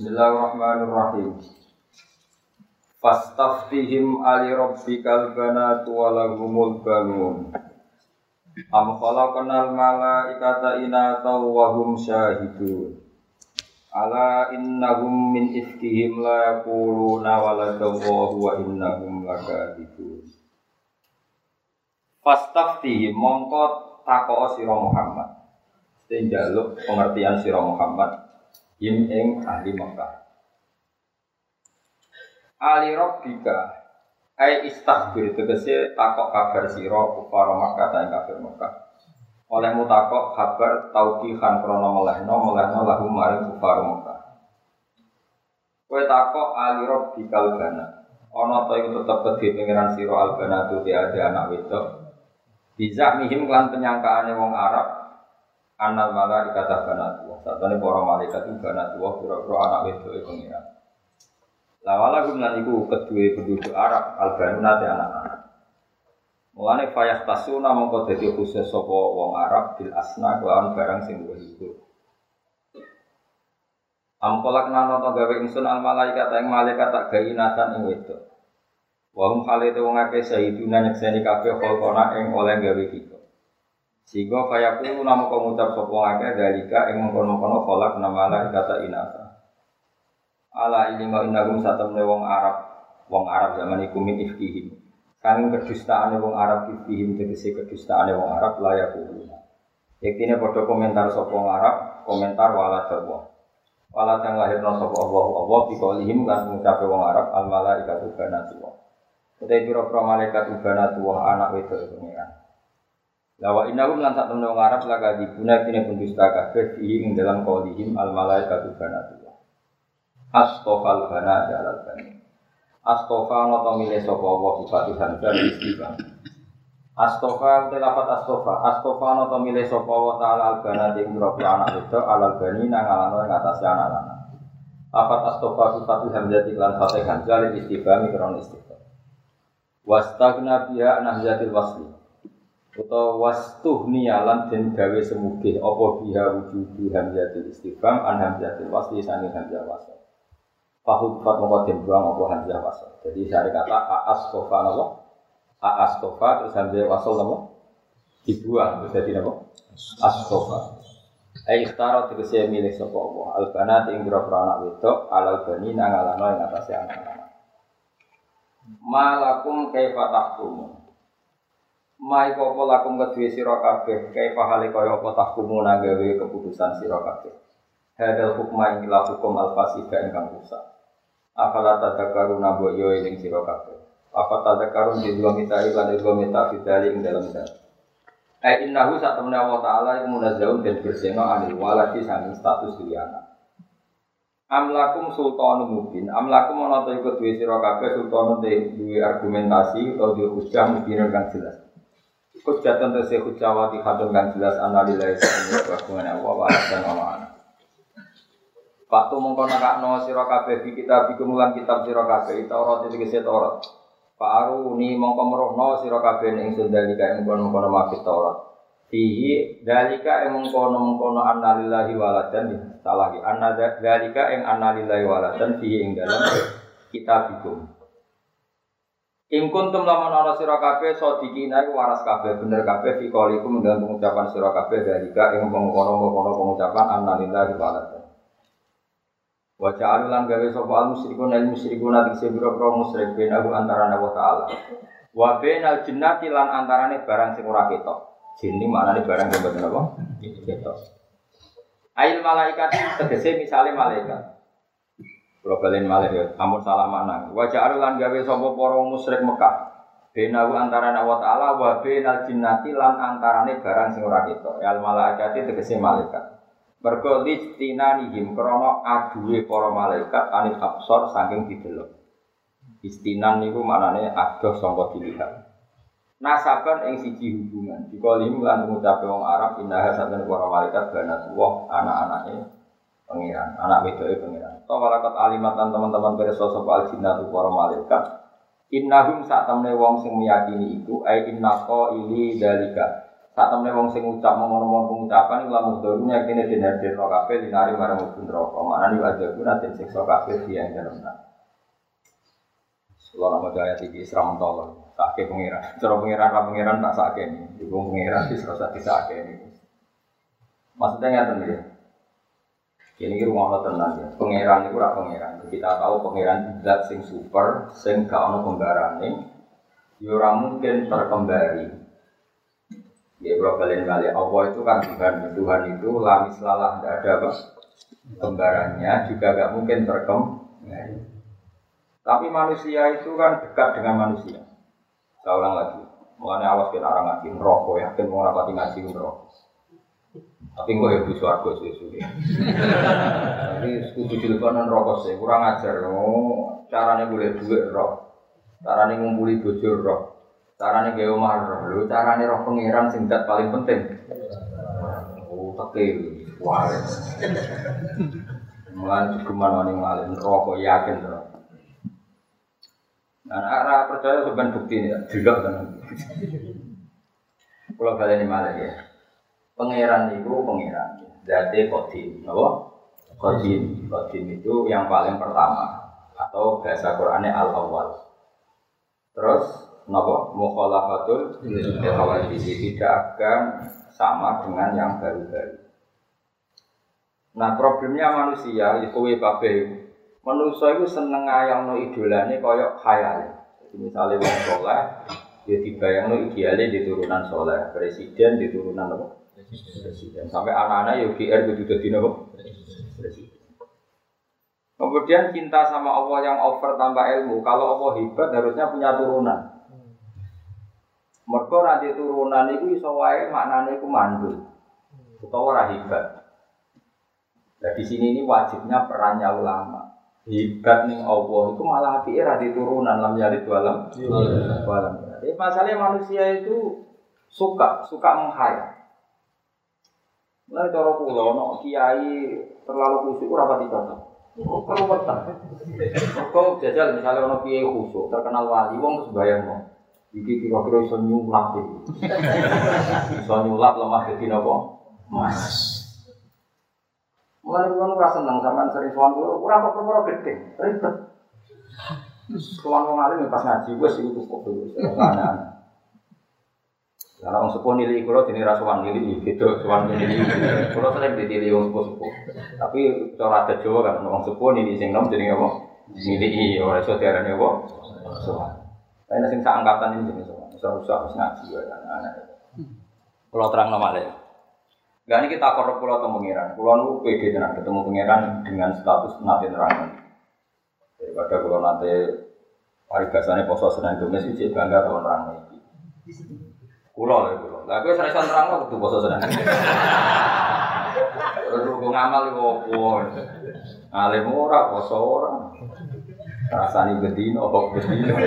Bismillahirrahmanirrahim. Fastaftihim ali rabbikal banatu wa lahumul banun. Am khalaqnal malaikata inata wa hum syahidun. Ala innahum min ifkihim la yaquluna waladallahu wa innahum lakadzibun. Fastaftihim mongko takoo sira Muhammad. Sing njaluk pengertian sira Muhammad him ing ahli Mekah. Ali Rabbika ai istaghfir tegese takok kabar sira para Mekah ta kafir Mekah. Oleh mutakok kabar tauqihan krana melehno melehno lahu maring kufar Mekah. Kowe takok ali Rabbikal gana. Ana ta iku tetep kedhe pengiran sira albana tu ada anak wedok. Bisa mihim lan penyangkaane wong Arab Anal malaikat banat tua. Satane para malaikat itu banat tua pura-pura anak wedok e pengiran. Lawala gumlan iku kedua penduduk Arab albanuna anak-anak. Mulane fayah tasuna mongko dadi khusus sapa wong Arab bil asna kelawan barang sing luwih iku. Amkolak nano to gawe ingsun al malaikat ing malaikat tak gawe nasan ing wedok. Wa hum halite wong akeh sahiduna nyekseni kabeh kholqona ing oleh gawe kita. Sehingga kaya kulo nama kau ngucap sopo ngake dalika ing mengkono-kono kolak nama lah kata inasa. Ala ini mau inagum satemne wong Arab, wong Arab zaman iku min ifkihim. Kanging kedustaane wong Arab ifkihim tegese kedustaane wong Arab layak kulo. Yektine padha komentar sopo Arab, komentar wala dawa. Wala kang lahirna sapa Allah Allah biqaulihim kan ngucape wong Arab al malaikatu banatullah. Utai pira-pira malaikat banatullah anak wedok pengiran. Lawa innahum lan sak wong Arab laga dibuna kene pendusta kabeh fi ing dalam qaulihim al malaikatu banatullah. Astofal bana jalal bani. Astofa noto mile sapa wa sifat hamzah istiqam. Astofa telafat astofa. Astofa noto mile sapa wa taala al bana ing gropi anak itu alal bani nang alano ing atase anak lanang. Lafat astofa sifat hamzah iklan fatih hamzah istiqam ikron istiqam. Wastagna biha nahzatil wasli utawa wastuh nialan dan gawe semugih apa biha wujudu hamzatil istifham an hamzatil wasli sangi hamzah wasl. Fahud fat moko den buang apa hamzah wasl. Jadi saya kata aas tofa napa? Aas tofa terus hamzah wasl napa? Dibuang terus jadi napa? Astofa. Ai ikhtara tegese milih sapa Allah. Al banat ing wedok alal bani nang alano ing atase anak-anak. Malakum kaifa Mai kopo lakum kedue sira kabeh, kai pahale kaya apa tahkumu gawe keputusan sira kabeh. Hadal hukma ila hukum al fasida ingkang rusak. Afala tadakkaru nabo yo ing sira kabeh. Apa tadakkarun di dua mita lan di dua mita fidali ing dalam zat. Ai innahu sak temne Allah taala iku munazzahun dan berseno anil waladi sanging status liyana. Amlakum sultanu mubin, amlakum ana ta iku duwe sira kabeh sultanu duwe argumentasi utawa duwe hujah mubin kang jelas. Hujatan tese hujawati hadun kan jelas analilai sa'ini Bahkungan Allah wa dan Allah Waktu mongko nakakno sira kabeh di kita bikumulan kitab sira kabeh Taurat iki kese Taurat. Pak Aruni mongko merohno sira kabeh ing sundalika ing kono-kono mafit Taurat. Fihi dalika ing mongkono-mongkono annalillahi waladan salah ki anna dalika ing annalillahi waladan fihi ing dalam kitab bikum In kuntum lamun ana sira kabeh sadikina iku waras kabeh bener kabeh fi qaulikum dengan pengucapan sira kabeh dalika ing mengkono-mengkono pengucapan annalillahi ta'ala. Wa ja'alulan gawe sapa al musyrikun al musyrikun ati sebiro-biro musyrik ben aku antara Allah taala. Wa bainal jinnati lan antarane barang sing ora ketok. Jin iki maknane barang sing boten apa? Ketok. Ail malaikat tegese misale malaikat. Kalau balen malih ya, amun salah mana. Wajah arulan gawe sapa para musyrik Mekah. Benahu antara Allah Ta'ala wa benal jinnati lan antarane barang sing ora ketok. Al malaikati tegese malaikat. Mergo listinanihim krana aduwe para malaikat anil absor saking didelok. Istinan niku maknane adoh sangka dilihat. Nasaban ing siji hubungan. Jika limu lan ngucape wong Arab indah saben para malaikat banatullah anak-anake pengiran, anak wedoknya pengiran. Atau walakat alimatan teman-teman bereso sopo al jinnatu para malaikat. Innahum saat temne wong sing meyakini iku ai innako ili dalika. Saat temen wong sing ngucap ngomong-ngomong pengucapan iku lamun dorunya kene den hadir ro kabeh dinari marang mubun neraka. Mana ni ada guna den dia yang dalam Kalau nama gaya tinggi seram tolong, sakit pengiran. Cara pengiran, ra pengiran tak sakit ini. Ibu pengiran sih serasa sakit ini. Maksudnya nggak ya. Ini rumah Allah tenang ya. Pengiran itu rak pengiran. Kita tahu pengiran zat sing super, sing gak ono pembarane. Ya mungkin terkembari. Ya kalau kalian kali Allah itu kan Tuhan, Tuhan itu lamis lalah tidak ada apa kembarannya juga gak mungkin terkembali. Tapi manusia itu kan dekat dengan manusia. Saya ulang lagi, mengenai awas kita orang ngaji merokok ya, kan mau rapati ngaji merokok. Tapi gue ya bisa aku sih sudah. Tapi kudu teleponan rokok sih, kurang ajar. Oh, caranya boleh duit rok, caranya ngumpuli bujur rok. Carane gawe omah roh. Lho carane roh pangeran sing dat paling penting. Oh, teke wae. Mulan cukuman wani rokok yakin roh. Nah, arah percaya sebenarnya bukti ini, juga kan. Kalau kalian malah ya, pangeran itu pangeran, jadi kodim, apa? Kodim, kodim itu yang paling pertama atau bahasa Qurannya al awal. Terus Napa mukhalafatul hawadisi tidak akan sama dengan yang baru-baru. Nah problemnya manusia itu kabeh manusia itu seneng ayang no idolane koyok khayal. Jadi misalnya wong soleh, dia dibayang no idealnya di turunan soleh, presiden di turunan apa? Presiden. Sampai anak-anak ya UGR itu jadi? Presiden. Kemudian cinta sama Allah yang over tanpa ilmu. Kalau Allah hebat harusnya punya turunan. Mereka nanti turunan itu iso wae maknane iku mandul. Utawa ora hebat. Nah di sini ini wajibnya perannya ulama. Hebat nih Allah itu malah hati era di turunan lam yari alam. Alam. Jadi masalahnya manusia itu suka suka menghayal. Mulai cara pulau, no kiai terlalu khusyuk ora pati cocok. Perlu petang. Kau jajal misalnya ono kiai khusyuk terkenal wali, wong terus bayang mau. Iki kira-kira iso nyulap iki. Iso nyulap lemah jadi napa? Mas. Mulai kulo ora seneng sampean sering sowan kulo, ora perkara gede, ribet. Sowan wong alim pas ngaji wis iku cukup dulu. Karena orang sepuh nilai kulo jenis rasuan nilai gitu, sowan nilai. Kulo sering ditili orang sepuh-sepuh. Tapi cara ada Jawa kan orang sepuh nilai sing nom jadi apa? Nilai orang saudara apa? Sowan. Saya nasi angkatan ini semua. Usah usah harus ngaji ya anak-anak. Pulau terang nama lagi. Gak ini kita korup pulau atau pengiran. Pulau nu pede dengan ketemu pengiran dengan status nanti nerangan. Daripada pulau nanti paribasannya poso senang domes itu bangga kalau nerang Pulau ya pulau. Gak gue sering nerang lo tuh poso senang. Terus gue ngamal itu apa? Alim ora, poso ora. Rasani bedino, kok bedino.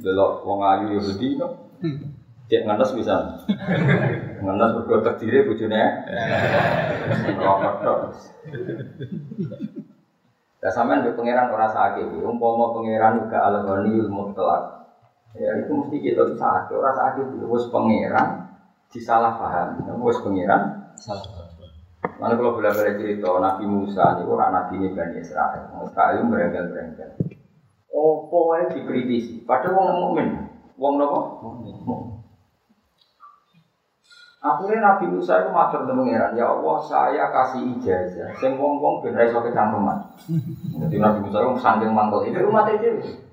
Delok wong ayu ya bedino. Cek ngenes bisa. Ngenes berdua terdiri bujune. Rokok. Ya sampean di pangeran ora sakit, umpama pangeran juga al-ghaniyul mutlak. Ya itu mesti kita sakit, ora sakit wis pangeran disalah paham. Wis pangeran salah paham. Mana kalau boleh balik cerita Nabi Musa ini orang Nabi ini Bani Israel. Israel berengkel berengkel. Opo wae dikritisi. Padahal wong mukmin. Wong napa? Mukmin. Akhirnya Nabi Musa itu matur dengan pangeran, ya Allah saya kasih ijazah, sing wong wong ben iso kecangkeman. Jadi Nabi Musa itu saking mangkel ini umat itu.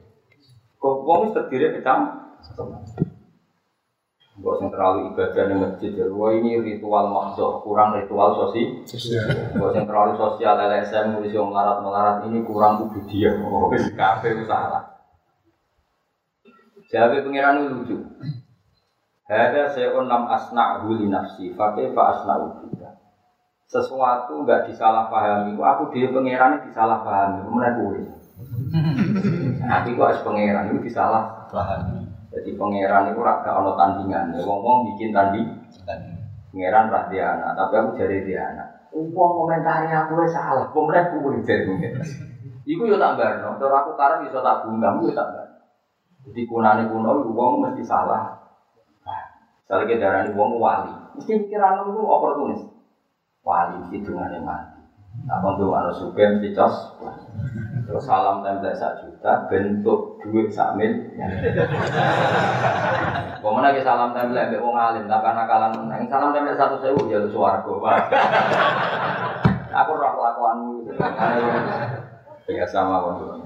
Kok wong terdiri kecangkeman. Gak usah terlalu ibadah di masjid ya. Ini ritual makso, kurang ritual sosial. Gak usah terlalu sosial. LSM yang melarat melarat ini kurang ubudiyah. Oh, kafe itu salah. Jadi pengiran lucu. Ada seon lam asna huli nafsi, pakai pak asna ubudiyah. Sesuatu nggak disalahpahami, aku dia pangeran disalahpahami, mana gue? Tapi kok as pangeran itu disalahpahami. Jadi pangeran itu raga ono tandingan. Ya wong bikin tanding. Pangeran rah dia anak, tapi aku jadi dia anak. Uang komentari aku salah, pemerintah aku boleh jadi mungkin. Iku yo tak barno, kalau aku taruh bisa tak bunggam, yo tak barno. Jadi kunane kuno, uang mesti salah. Nah, Misalnya kita darah wong wali, mesti pikiran itu oportunis. Wali mesti dungane mati. Apa tuh anu suka mesti cos. Terus salam template satu juta, bentuk duit sak mil. Ke salam template mbek wong alim, tak nakalan meneng. Salam template satu sewu ya swarga. Aku roh kelakuanmu. Biasa mawon.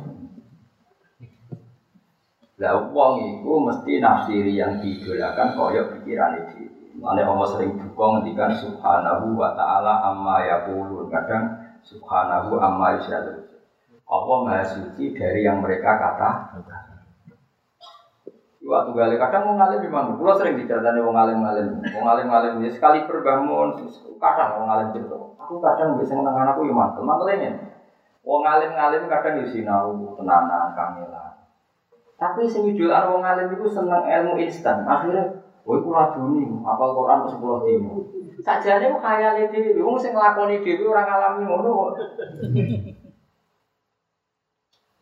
Lah wong iku mesti nafsiri yang diidolakan kaya pikiran itu. Mane Allah sering duka ngendikan subhanahu wa ta'ala amma yaqulun. Kadang subhanahu amma yusyadun. Allah maha suci dari yang mereka kata. Waktu gali kadang mau ngalim mana? Gua sering diceritakan wong ngalim ngalim, wong ngalim ngalim ya sekali perbangun, kadang wong ngalim cerita. Aku kadang bisa menengah aku ya mantel, mantel ini. Wong ngalim ngalim kadang di sinau tenanan kamilah. Tapi sing idolan wong alim itu seneng ilmu instan. Akhirnya, woi kula duni apal Quran ke 10 dino. Sajane kok khayale dhewe, wong sing nglakoni dhewe ora ngalami ngono.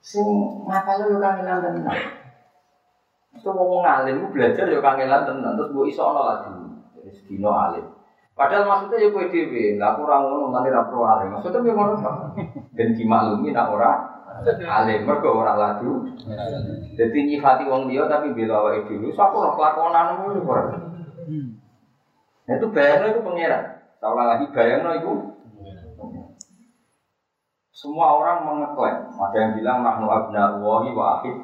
Sing ngapal yo kangelan tenan. Itu wong alim belajar yo kangelan tenan terus mbok iso ana lagi. Jadi dino alim. Padahal maksudnya ya kowe dhewe, lah aku ora ngono nanti ra pro alim. Maksudnya yo ngono. Ben dimaklumi nak ora alim mergo ora laju. Jadi nyifati wong dia tapi bela awake dhewe. So aku ora kelakonan ngono ora. Nah itu bayangno itu pangeran. Salah lagi bayangno itu. Semua orang mengeklaim, ada yang bilang nahnu abna'ullahi wa akhid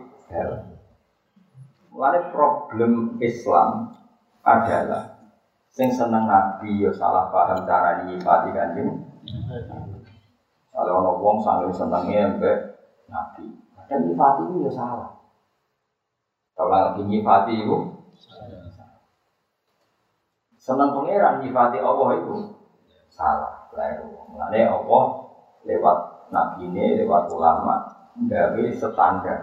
Mulai problem Islam adalah sing seneng nabi yo salah paham cara nyifati kanjeng. Kalau ono wong sanggeng senengnya mbek nabi. Dan nyifati itu ya salah. Kalau lagi nyifati itu seneng pangeran nyifati Allah itu salah. Mulane Allah lewat nabi ini, lewat ulama gawe standar.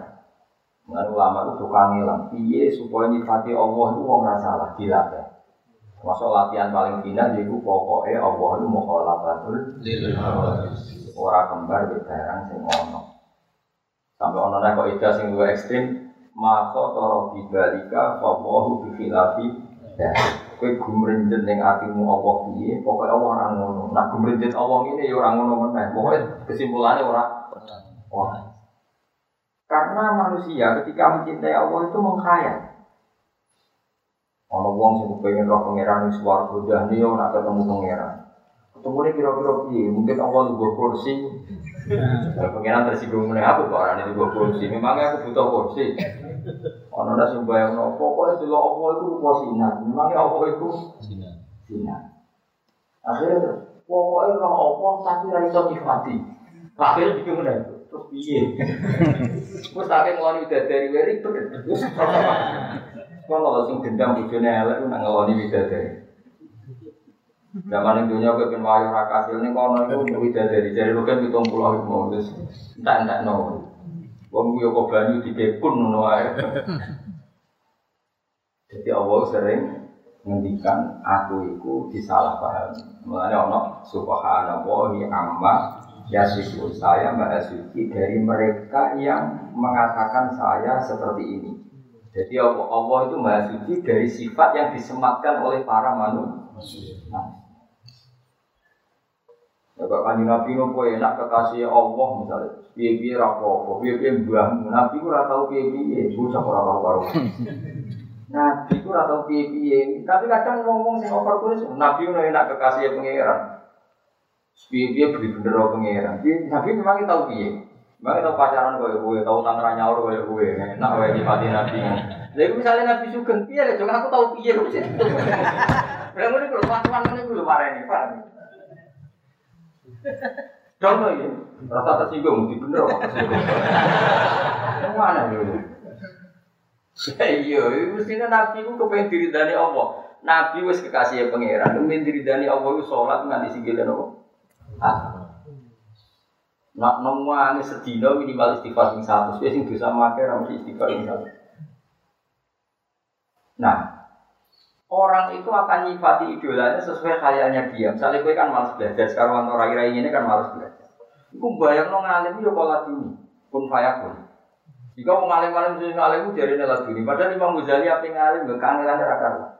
Mulane ulama itu suka ngilang. Piye supaya nyifati Allah itu wong salah dilatih. Masuk latihan paling final yaitu pokoknya Allah itu mukhalafatul lil ora kembar di barang sing ono. Sampai ono nek kok ida sing luwih ekstrim, maka toro bibalika fawahu bi khilafi. Kowe gumrenjet ning atimu apa piye, pokoke Allah ora ngono. Nak gumrenjet Allah ngene ya ora ngono meneh. Pokoke kesimpulannya ora ora. Karena manusia ketika mencintai Allah itu mengkhayal. Ono wong sing pengen roh pangeran wis swarga dahne yo nak ketemu pangeran. Ketemu ini kira-kira piye? Mungkin Allah di kursi. Ya pangeran tersinggung meneh aku kok orang di kursi. Memangnya aku butuh kursi. Ono ndak sing bayangno pokoke dulu Allah itu rupa sinar. Memangnya Allah itu sinar. Sinar. Akhirnya pokoknya roh Allah tapi ra iso nyifati. Akhirnya bikin meneh. Terus piye? Wes tak ngeloni dari weri Wes Kan kalau sing dendam bojone elek nak ngeloni widadari. Zaman dunia gue pengen wayo rakasil ini kono itu widadari jadi lu kan hitung pulau itu mau terus entah entah no. Wong yo kok banyu dikepun ngono wae. Jadi Allah sering ngendikan aku itu disalahpahami. Mulanya ono subhanallahi amma yasifu saya mbak suci dari mereka yang mengatakan saya seperti ini. Jadi Allah, Allah itu maha suci dari sifat yang disematkan oleh para manusia. Nah. Ya kok kanjeng Nabi ngopo enak kekasih Allah misalnya. Piye-piye ra apa-apa, piye-piye mbahmu. Nabi ku ora tau piye-piye, bocah ora karo-karo. Nabi ku ora tau piye-piye. Tapi kadang ngomong sing oportunis, Nabi ku enak kekasih pangeran. Piye-piye beli bener pangeran. Nabi memang tahu piye. Mbak tau pacaran koyo gue, tau tangan nyaur koyo gue, enak koyo nyipati nabi. Jadi misalnya nabi sugeng, ya, jangan aku tahu lu sih. Berarti ini kalau patuan belum marah ini, pak. Dong ya, rasa tersinggung, di bener kok tersinggung. Yang mana ya? Iya, mestinya nabi itu kepengen diri dari Allah. Nabi wis kekasih pangeran, kepengen diri dari Allah itu sholat nggak disinggilin Allah. Ah, Nak nemuane sedina minimal istighfar sing satu, wis sing bisa make ra mesti istighfar sing satu. Nah, orang itu akan nyifati idolanya sesuai kayaknya dia. Misalnya gue kan malas belajar, sekarang orang rai ini kan malas belajar. Iku bayang no ngalim yo pola dulu, pun fayakun. Jika mau ngalim ngalim sing ngalim itu jadi nela dulu. Padahal Imam Ghazali apa ngalim gak kangelan ra karuan.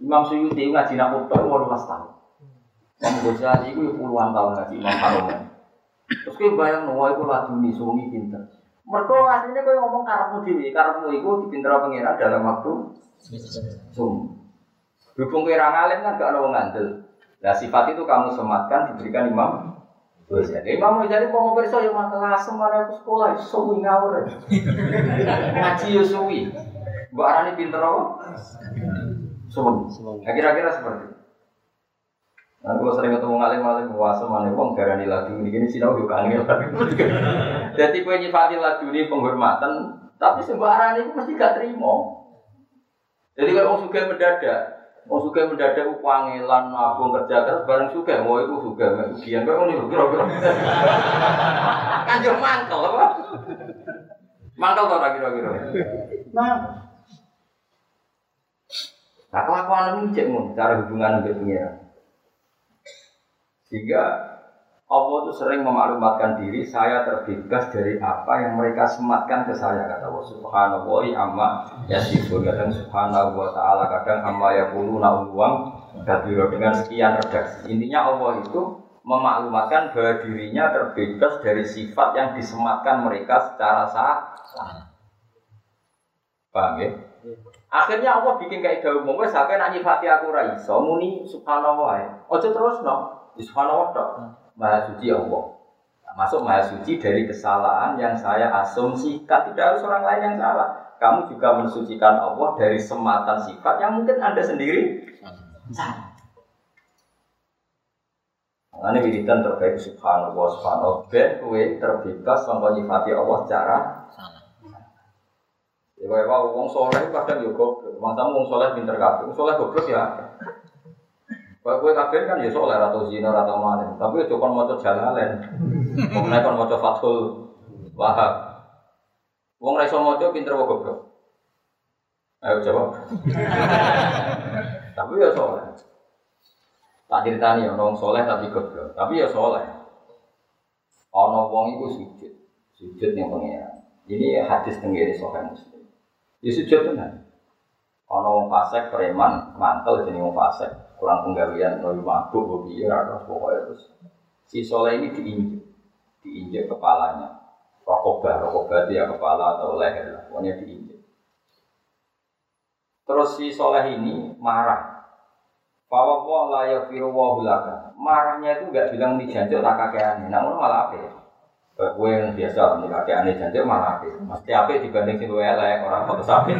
Imam Suyuti ngaji nak tok 18 tahun. Imam Ghazali itu puluhan tahun ngaji Imam Haromen. Terus kowe bayang wah iku laduni sungi pinter. Mergo aslinya kowe ngomong karepmu dhewe, karepmu iku dipinter pengira dalam waktu sum. Berhubung kowe ra ngalim kan gak ada wong ngandel. Nah sifat itu kamu sematkan diberikan Imam Ghazali. Imam Ghazali mau mau perso ya masalah semana aku sekolah suwi ngawur. Ngaji yo suwi. Mbak Arani pinter apa? Suwi. Nah, kira-kira seperti itu. Nah, kalau sering ketemu ngalim ngalim puasa mana wong darani ini gini sinau juga angel. Jadi kue nyifati lagu ini penghormatan, tapi sembarangan itu mesti gak terima. Jadi kalau orang suka mendadak, orang suka mendadak upangilan nabung kerja keras bareng suka, mau itu suka, ujian kau ini kira-kira. Kanjeng mantel apa? Mantel tau kira-kira? Mantel. Nah kelakuan ini cek cara hubungan dengan pengiran. Sehingga Allah itu sering memaklumatkan diri, saya terbebas dari apa yang mereka sematkan ke saya kata Allah Subhanahu amma yasifun kadang Subhanahu wa taala kadang amma yaquluna uwam kabiro dengan sekian redaksi. Intinya Allah itu memaklumatkan bahwa dirinya terbebas dari sifat yang disematkan mereka secara sah. Paham ya? Akhirnya Allah bikin kayak umum, wes sampai nak nyifati aku ra iso muni subhanallah wae. Ojo terus no. Subhanallah. Maha suci Allah. Nah, masuk maha suci dari kesalahan yang saya asumsikan tidak harus orang lain yang salah. Kamu juga mensucikan Allah dari sematan sifat yang mungkin anda sendiri salah. Ini wiridan terbaik subhanallah subhanallah ben kue terbebas sama nyifati Allah secara salah. Ya, wae wong soleh kadang yo goblok. Masa wong soleh pinter kabeh. Wong soleh goblok ya. Kalau gue kabin kan ya soleh atau zina atau mana, tapi ya cuma mau jalalen, mau kon mau fathul wahab. Wong raiso mau pinter wong goblok. Ayo jawab. tapi ya soleh. Tak ceritani ya, orang soleh tapi goblok. Tapi ya soleh. Ono wong itu sujud, sujud yang pengira. Ini hadis tenggiri sokan muslim. Ya sujud tenan. Ono wong fasek preman mantel jadi wong fasek kurang penggawean noy mabuk hobi ya terus pokoknya terus. Si soleh ini diinjek diinjek kepalanya. Rokobah rokobah dia kepala atau leher lah pokoknya diinjek. Terus si soleh ini marah. Bahwa Allah la yafiru wa hulaka marahnya itu nggak bilang di janjuk tak kakean namun malah apa ya gue yang biasa nih kakek aneh janjuk malah apa mesti apa dibanding si elek orang foto sapi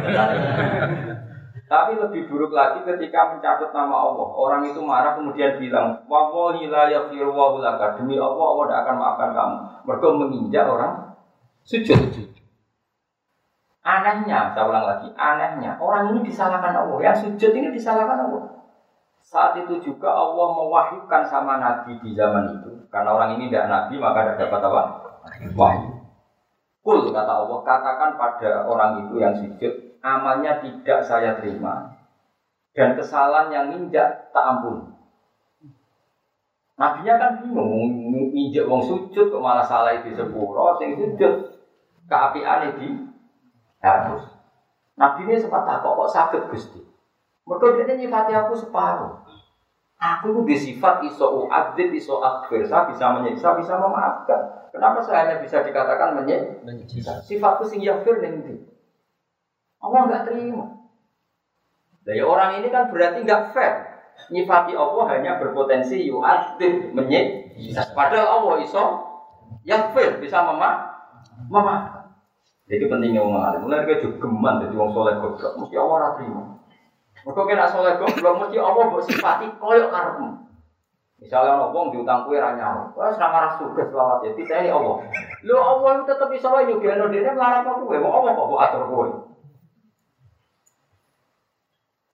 Tapi lebih buruk lagi ketika mencabut nama Allah. Orang itu marah kemudian bilang, Wallahi la yaghfiru wa Demi Allah, Allah tidak akan maafkan kamu. Mereka menginjak orang sujud. Anehnya, saya ulang lagi, anehnya orang ini disalahkan Allah. Yang sujud ini disalahkan Allah. Saat itu juga Allah mewahyukan sama Nabi di zaman itu. Karena orang ini tidak Nabi, maka tidak dapat apa? Wahyu. Kul kata Allah, katakan pada orang itu yang sujud, amalnya tidak saya terima dan kesalahan yang nginjak tak ampun. Nabinya kan bingung, nginjak wong sujud kok malah salah itu sepuro, sing sujud keapian di harus. Nabi ini sempat tak kok sakit gusti. Mereka dia nyifati aku separuh. Aku itu disifat iso uadzib, iso akhir. Saya bisa menyiksa, bisa memaafkan. Kenapa saya hanya bisa dikatakan menyiksa? Sifatku sing yaghfir ning Allah nggak terima. Dari orang ini kan berarti nggak fair. Nyifati Allah hanya berpotensi yu'adzib menyik. Padahal Allah iso yang fair bisa mema memaafkan. Jadi pentingnya orang alim. Mulai juga geman jadi orang soleh goblok. Mesti Allah terima. Mereka kena soleh goblok mesti Allah buat sifati koyok karepmu. Misalnya orang wong diutang kue ranya, wah serang arah surga selawat ya. Ini Allah. Lo Allah itu tetap bisa wae lo dia melarang aku kue. Mau Allah kok atur kue.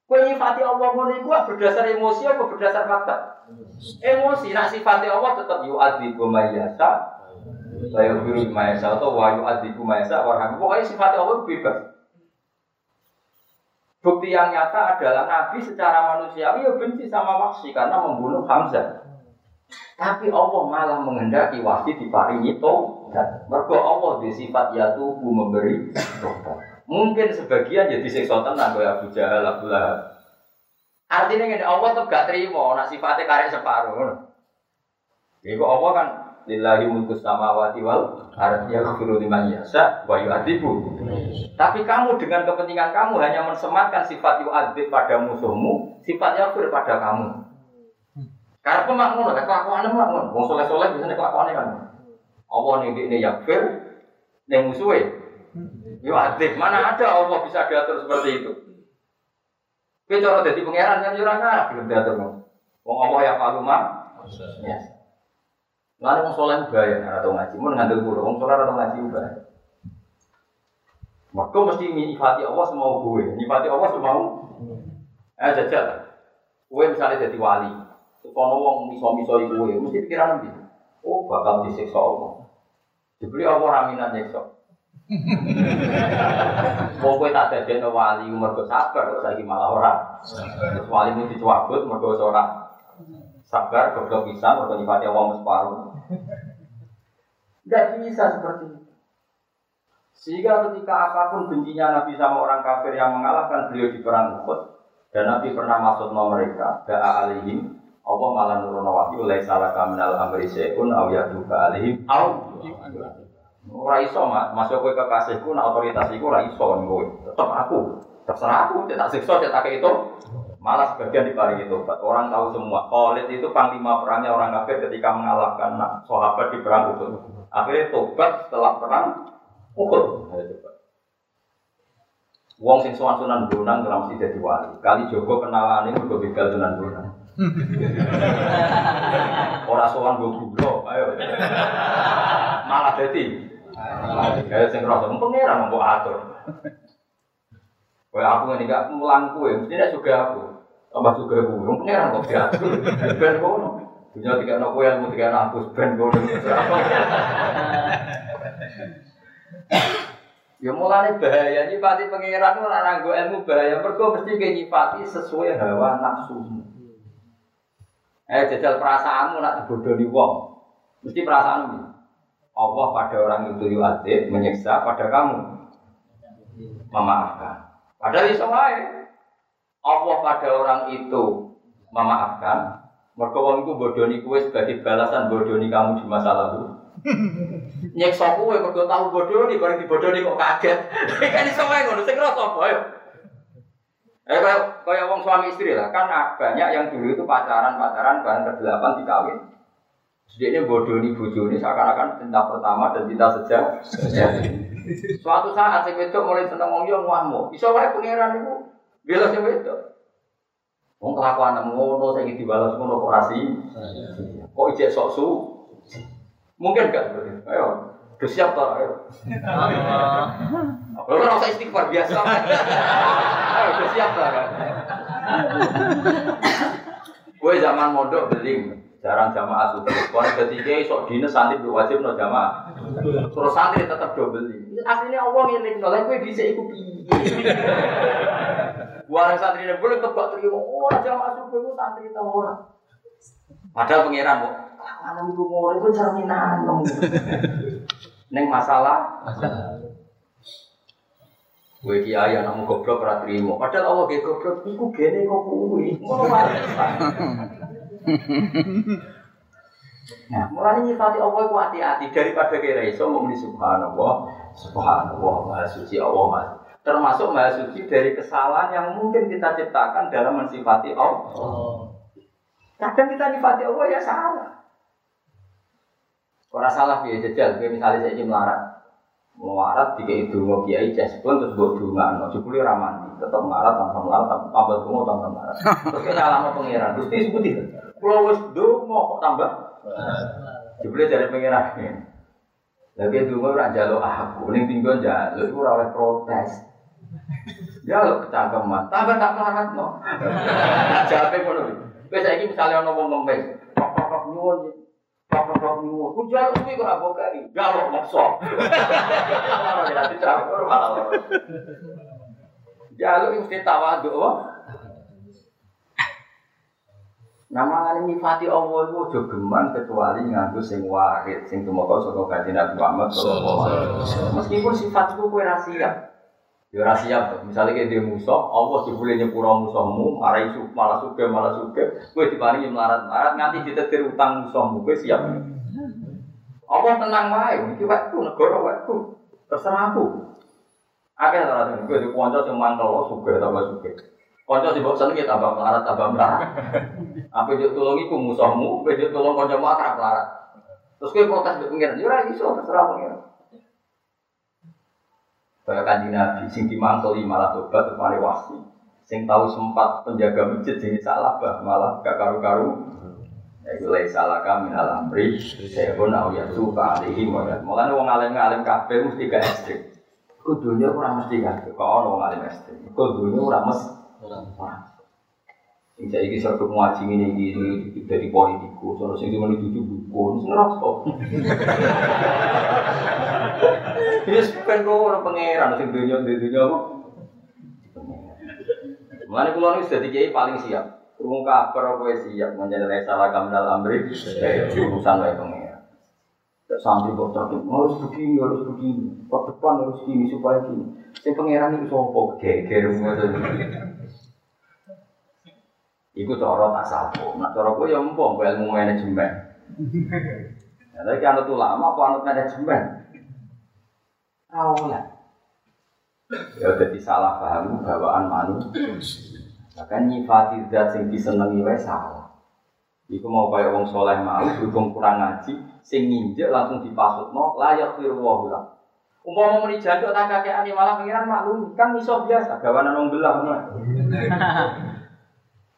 Kue nyifati Allah ngono iku berdasar emosi apa berdasar fakta? Emosi, nak sifati Allah tetap yu adiku mayasa. Saya biru mayasa atau wa yu adiku mayasa warham. Pokoknya sifati Allah bebas. Bukti yang nyata adalah Nabi secara manusiawi ya benci sama Wahsy karena membunuh Hamzah. Tapi Allah malah menghendaki Wahsy diparingi tobat. Mergo Allah di sifat ya tubuh memberi tobat. Mungkin sebagian jadi seksa tenang kayak Abu Jahal, Abu Lahab. Artinya Allah tuh gak terima nak sifatnya karek separuh. Kok Allah kan lillahi mulku samawati wal ardi yaghfiru liman yasha wa yu'adzibu. Tapi kamu dengan kepentingan kamu hanya mensematkan sifat yu'adzib pada musuhmu, sifat yaghfir pada kamu. Karena pemak ngono, kelakuannya mak ngono. Wong soleh-soleh biasanya kelakuannya kan. Allah nih ini yaghfir, nih musuhnya. Yu'adzib, mana ada Allah bisa diatur seperti itu. Kowe cara dadi pangeran kan yo ora ngarep belum diatur. Wong Allah ya kaluma. Ya. Lalu wong soleh bahaya ora tau ngaji, mun ngandel kula wong soleh ora tau ngaji bahaya. Maka mesti nyifati Allah semau gue, nyifati Allah semau. Eh jajal. Gue misalnya jadi wali, kono wong miso-miso iku gue, mesti pikiran nanti. Oh bakal disiksa Allah. Dibeli Allah raminan nyiksa. Wong kowe tak dadekno wali mergo sabar kok saiki malah ora. Terus wali mu dicuwabut mergo ora sabar goblok bisa mergo nyifati Allah separuh. Tidak bisa seperti itu. Sehingga ketika apa pun bencinya Nabi sama orang kafir yang mengalahkan beliau di perang Uhud dan Nabi pernah masuk nomor mereka, da'a alihim, Allah malah nurun wahyu, lai salah kaminal amri se'un, aw yaduka alihim, aw Ora iso masuk kowe kekasihku, nak otoritas iku ora iso kowe. Tetep aku, terserah aku, tak siksa, tak itu. Malah sebagian diparingi tobat. Orang tahu semua. Khalid itu panglima perangnya orang kafir ketika mengalahkan sahabat di perang Uhud. Akhirnya tobat setelah perang Uhud. Wong sing sowan Sunan Bonang ora mesti dadi wali. Kali Joko kenalane mergo begal Sunan Bonang. Ora sowan go gula, ayo. Malah dadi Kayak sing rasa pengiran mbok atur. Kayak aku ngene gak mulang kowe, mesti nek juga aku. Tambah juga aku, wong pengiran kok diatur. Ben kono. Dunia tiga anak kowe ilmu tiga anak aku ben kono. Ya mulane bahaya nyifati pengiran ora nganggo ilmu bahaya mergo mesti ke nyifati sesuai hawa nafsu. Eh jajal perasaanmu nak dibodohi wong. Mesti perasaanmu. Allah pada orang itu yu'adzib, menyiksa pada kamu. Memaafkan. Padahal iso wae. Allah pada orang itu memaafkan. Mergo wong iku bodoni kowe sebagai balasan bodoni kamu di masa lalu. Nyeksa kowe mergo tahu bodoni, bareng dibodoni kok kaget. kan iso wae ngono, sing rasa apa. Eh kayak kayak wong suami istri lah, kan banyak yang dulu itu pacaran-pacaran bareng ke-8 dikawin. Sediknya bodoh ini bodoh ini seakan-akan cinta pertama dan cinta sejak. Suatu saat si itu mulai seneng wong yo ngamu. Iso wae pangeran itu bela si itu. Wong kelakuan ngono saya dibalas ngono kok rasi. Kok ijek sok su? Mungkin gak Ayo, udah siap tak? Ayo. Kalau kan usah istighfar biasa. Ayo, udah siap tak? Gue zaman mondok beli jarang jamaah subuh. Kalau ketiga sok dinas santri wajib no jamaah. Terus santri tetap double ini. Aslinya Allah ngiling no, gue bisa ikut. Buang santri ini boleh tebak terima. Oh jamaah subuh itu santri tahu orang. Padahal pangeran kok. Anak ibu mau itu cerminan. Neng masalah. Gue kiai anakmu goblok ora trimo. Padahal Allah ge goblok iku gene kok kuwi. Ngono wae. Nah, mulai nyifati Allah itu hati-hati daripada kira iso muni subhanallah, subhanallah, maha suci Allah maha termasuk maha suci dari kesalahan yang mungkin kita ciptakan dalam mensifati Allah. Kadang kita nyifati Allah ya salah. Orang salah dia jajal, kayak misalnya saya melarat, melarat tiga itu mau kiai pun terus buat dunga, no jebule ramadi, tetap melarat tanpa melarat, tambah dunga tanpa melarat. Terus kita lama pangeran, terus dia sebutin, kalau wes dunga kok tambah Jebule dari pengiran. Ini. Lagi dungo ora jaluk aku, ning tinggal jaluk ora oleh protes. Jaluk kecangkeman, tambah tak melarat no. Jawabe ngono. Kowe saiki misale ana wong ngemis, kok nyuwun Kok nyuwun, jaluk tawaduk, Nama nyifati Allah itu ojo geman kecuali nganggo sing warid, sing tumeka saka kanjeng Nabi Muhammad sallallahu alaihi wasallam. Meskipun sifat itu kowe ra siap. Ya ora siap tuh. Misalnya kayak dia musuh, Allah jebule nyepuro musuhmu, marah isu, malah suke, malah suke, kowe diparingi melarat-melarat nganti ditetir utang musuhmu, kowe siap. Allah tenang wae, iki waktu negara waktu. Terserah aku. Akeh ora kowe di kanca sing mangkel suke tambah suke. Kanca sing mbok senengi tambah melarat, tambah melarat. Apa juk tulung iku musuhmu, kowe juk tulung kancamu akrab melarat. Terus kowe protes mbek pengiran, ya ora iso terserah pengiran. Kaya kanji Nabi, sing dimantuli malah tobat kemarin wasi. Sing tahu sempat penjaga masjid jadi salah bah malah gak karu-karu. Ya itu lay salah kami dalam amri. Saya pun au ya suka alihi moyat. Mulanya wong alim alim kafe mesti gak ekstrim. Kudunya kurang mesti gak. Kau wong alim ekstrim. Kudunya kurang mesti. Sing saiki serta ngaji ini iki dari politikus, sono sing cuma dituju dukun, sing ngerasa. Wis ben kok ora pangeran sing dunya di dunya apa? Mulane kula niku dadi kiai paling siap. Krungu kabar kowe siap menjadi salah kamdal amri, urusan wae pangeran. Sampai kok tapi harus begini, harus begini, ke depan harus gini supaya gini. Sing pangeran itu sopo, geger. Iku cara tak sapo. Nak cara kowe ya empong ilmu manajemen. Ya, tapi anut ulama apa anut manajemen? Tahu lah. Ya jadi salah paham bawaan manusia. Bahkan nyifati zat sing disenengi wae salah. Iku mau kaya wong soleh mau berhubung kurang ngaji, sing nginjek langsung dipasutno layak firwahu lah. Umpama muni jancuk tak kakeane malah pengiran maklum kan iso biasa gawanan wong belah.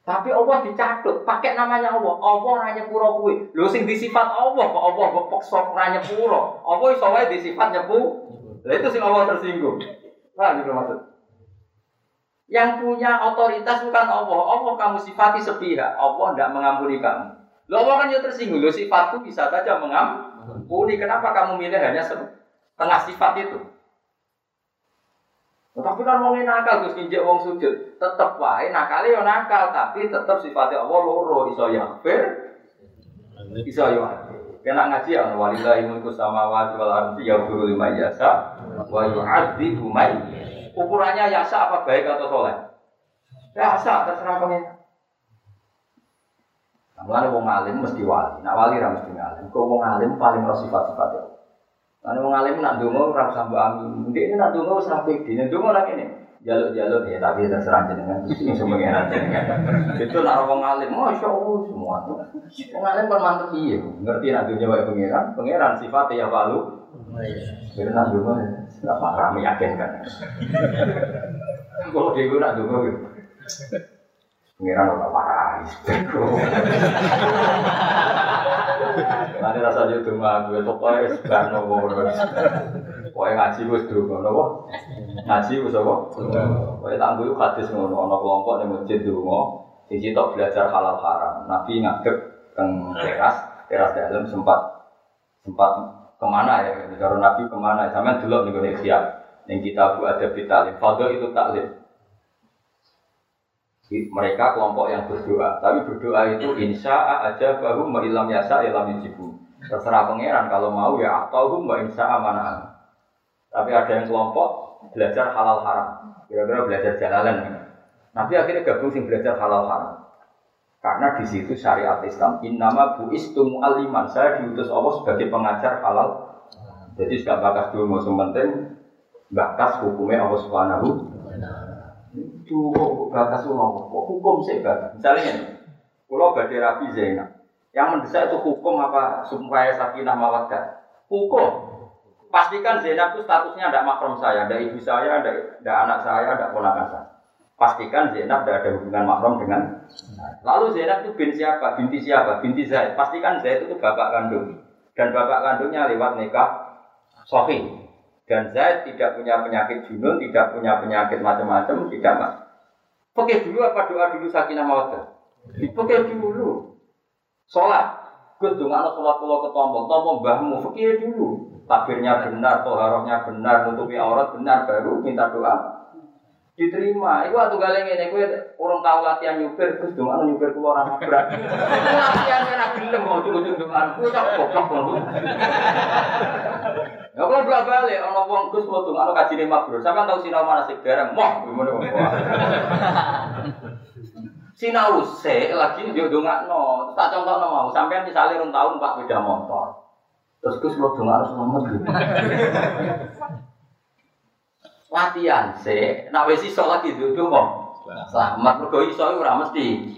Tapi Allah dicatut, pakai namanya Allah. Allah ora nyepuro kuwi. Lho sing disifat Allah kok Allah kok peksa ora nyepuro. Allah iso wae disifat nyepu. Lah itu sing Allah tersinggung. Paham gitu maksud? Yang punya otoritas bukan Allah. Allah kamu sifati sepihak. Allah tidak mengampuni kamu. Lo Allah kan ya tersinggung. Lo sifatku bisa saja mengampuni. Kenapa kamu milih hanya setengah sifat itu? Tapi kan wong nakal terus nginjek wong sujud, tetep wae nakale yo nakal, tapi tetep sifatnya Allah loro iso yaghfir, iso yo Kena ngaji ya walillahi mulku samawati wal ardi yaghfiru liman yasha wa yu'adzibu man Ukurannya yasa apa baik atau soleh? Yasa terserah pengen. Mulane wong alim mesti wali, nak wali ra mesti ngalim. Kok wong alim paling ora sifat-sifat ya. Karena wong alim nak donga ora usah mbok amin. Ndek ini nak ra pede. Nek donga lagi nih. Jaluk-jaluk ya tapi terserah jenengan. Sing semua pengen jenengan. Itu nak wong alim, masya Allah semua. Wong alim kan mantep iya. Ngerti nak dunia wae pangeran, pangeran sifatnya ya palu. Jadi nak donga enggak parah meyakinkan. Kalau dia nak donga gitu. Pangeran ora parah. Nanti rasa yo donga gue pokoke sebarno ngono. Pokoke ngaji wis donga napa? Ngaji wis apa? Pokoke tak nggo hadis ngono ana kelompok ning masjid donga, siji tok belajar halal haram. Nabi ngadep teng teras, teras dalam sempat sempat ke mana ya? Kalau Nabi ke mana? Sampai dulu nih gue siap. Yang kita buat ada bitalim. Fadl itu taklim mereka kelompok yang berdoa. Tapi berdoa itu insya aja baru ilam yasa ilam yajibu terserah pangeran kalau mau ya atau mbak insya mana tapi ada yang kelompok belajar halal haram. Kira-kira belajar jalalan. Nanti akhirnya gabung sing belajar halal haram. Karena di situ syariat Islam. Innama bu istumu aliman. Saya diutus Allah sebagai pengajar halal. Jadi gak bakas dulu mau penting bakas hukumnya Allah subhanahu itu batas umum, hukum sih batas. Misalnya, kalau badai rapi Zainab, yang mendesak itu hukum apa supaya sakinah mawaddah? Hukum. Pastikan Zainab itu statusnya ada makrom saya, ada ibu saya, ada, anak saya, ada ponakan saya. Pastikan Zainab tidak ada hubungan makrom dengan Lalu Zainab itu bin siapa? Binti siapa? Binti Zaid. Pastikan Zaid itu bapak kandung. Dan bapak kandungnya lewat nikah Sofi. Dan Zaid tidak punya penyakit junun, tidak punya penyakit macam-macam, tidak mas. Pakai dulu apa doa dulu sakinah mawaddah? Pakai dulu. Sholat. Gus dong anak sholat pulau ke tombol, tombol mbahmu, fakir dulu. Takbirnya benar, toharohnya benar, nutupi aurat benar, baru minta doa. Diterima. Iku waktu galeng ini, gue orang tahu latihan nyupir, Gus dong anak nyupir keluar anak berat. Latihan kena gelem mau cukup-cukup dengan, gue cak goblok Ya kalau bolak balik, orang wong gus mau tunggu, kaji nih makro. Sampai tahu sinau mana sih dereng, moh, gimana Sinau se lagi dia dongak no, tak contoh no mau. Sampai misalnya rum tahun pas beda motor, terus gus mau dongak harus selamat gitu. Latihan se, nak wes iso lagi duduk mau. Selamat mergo iso ora mesti.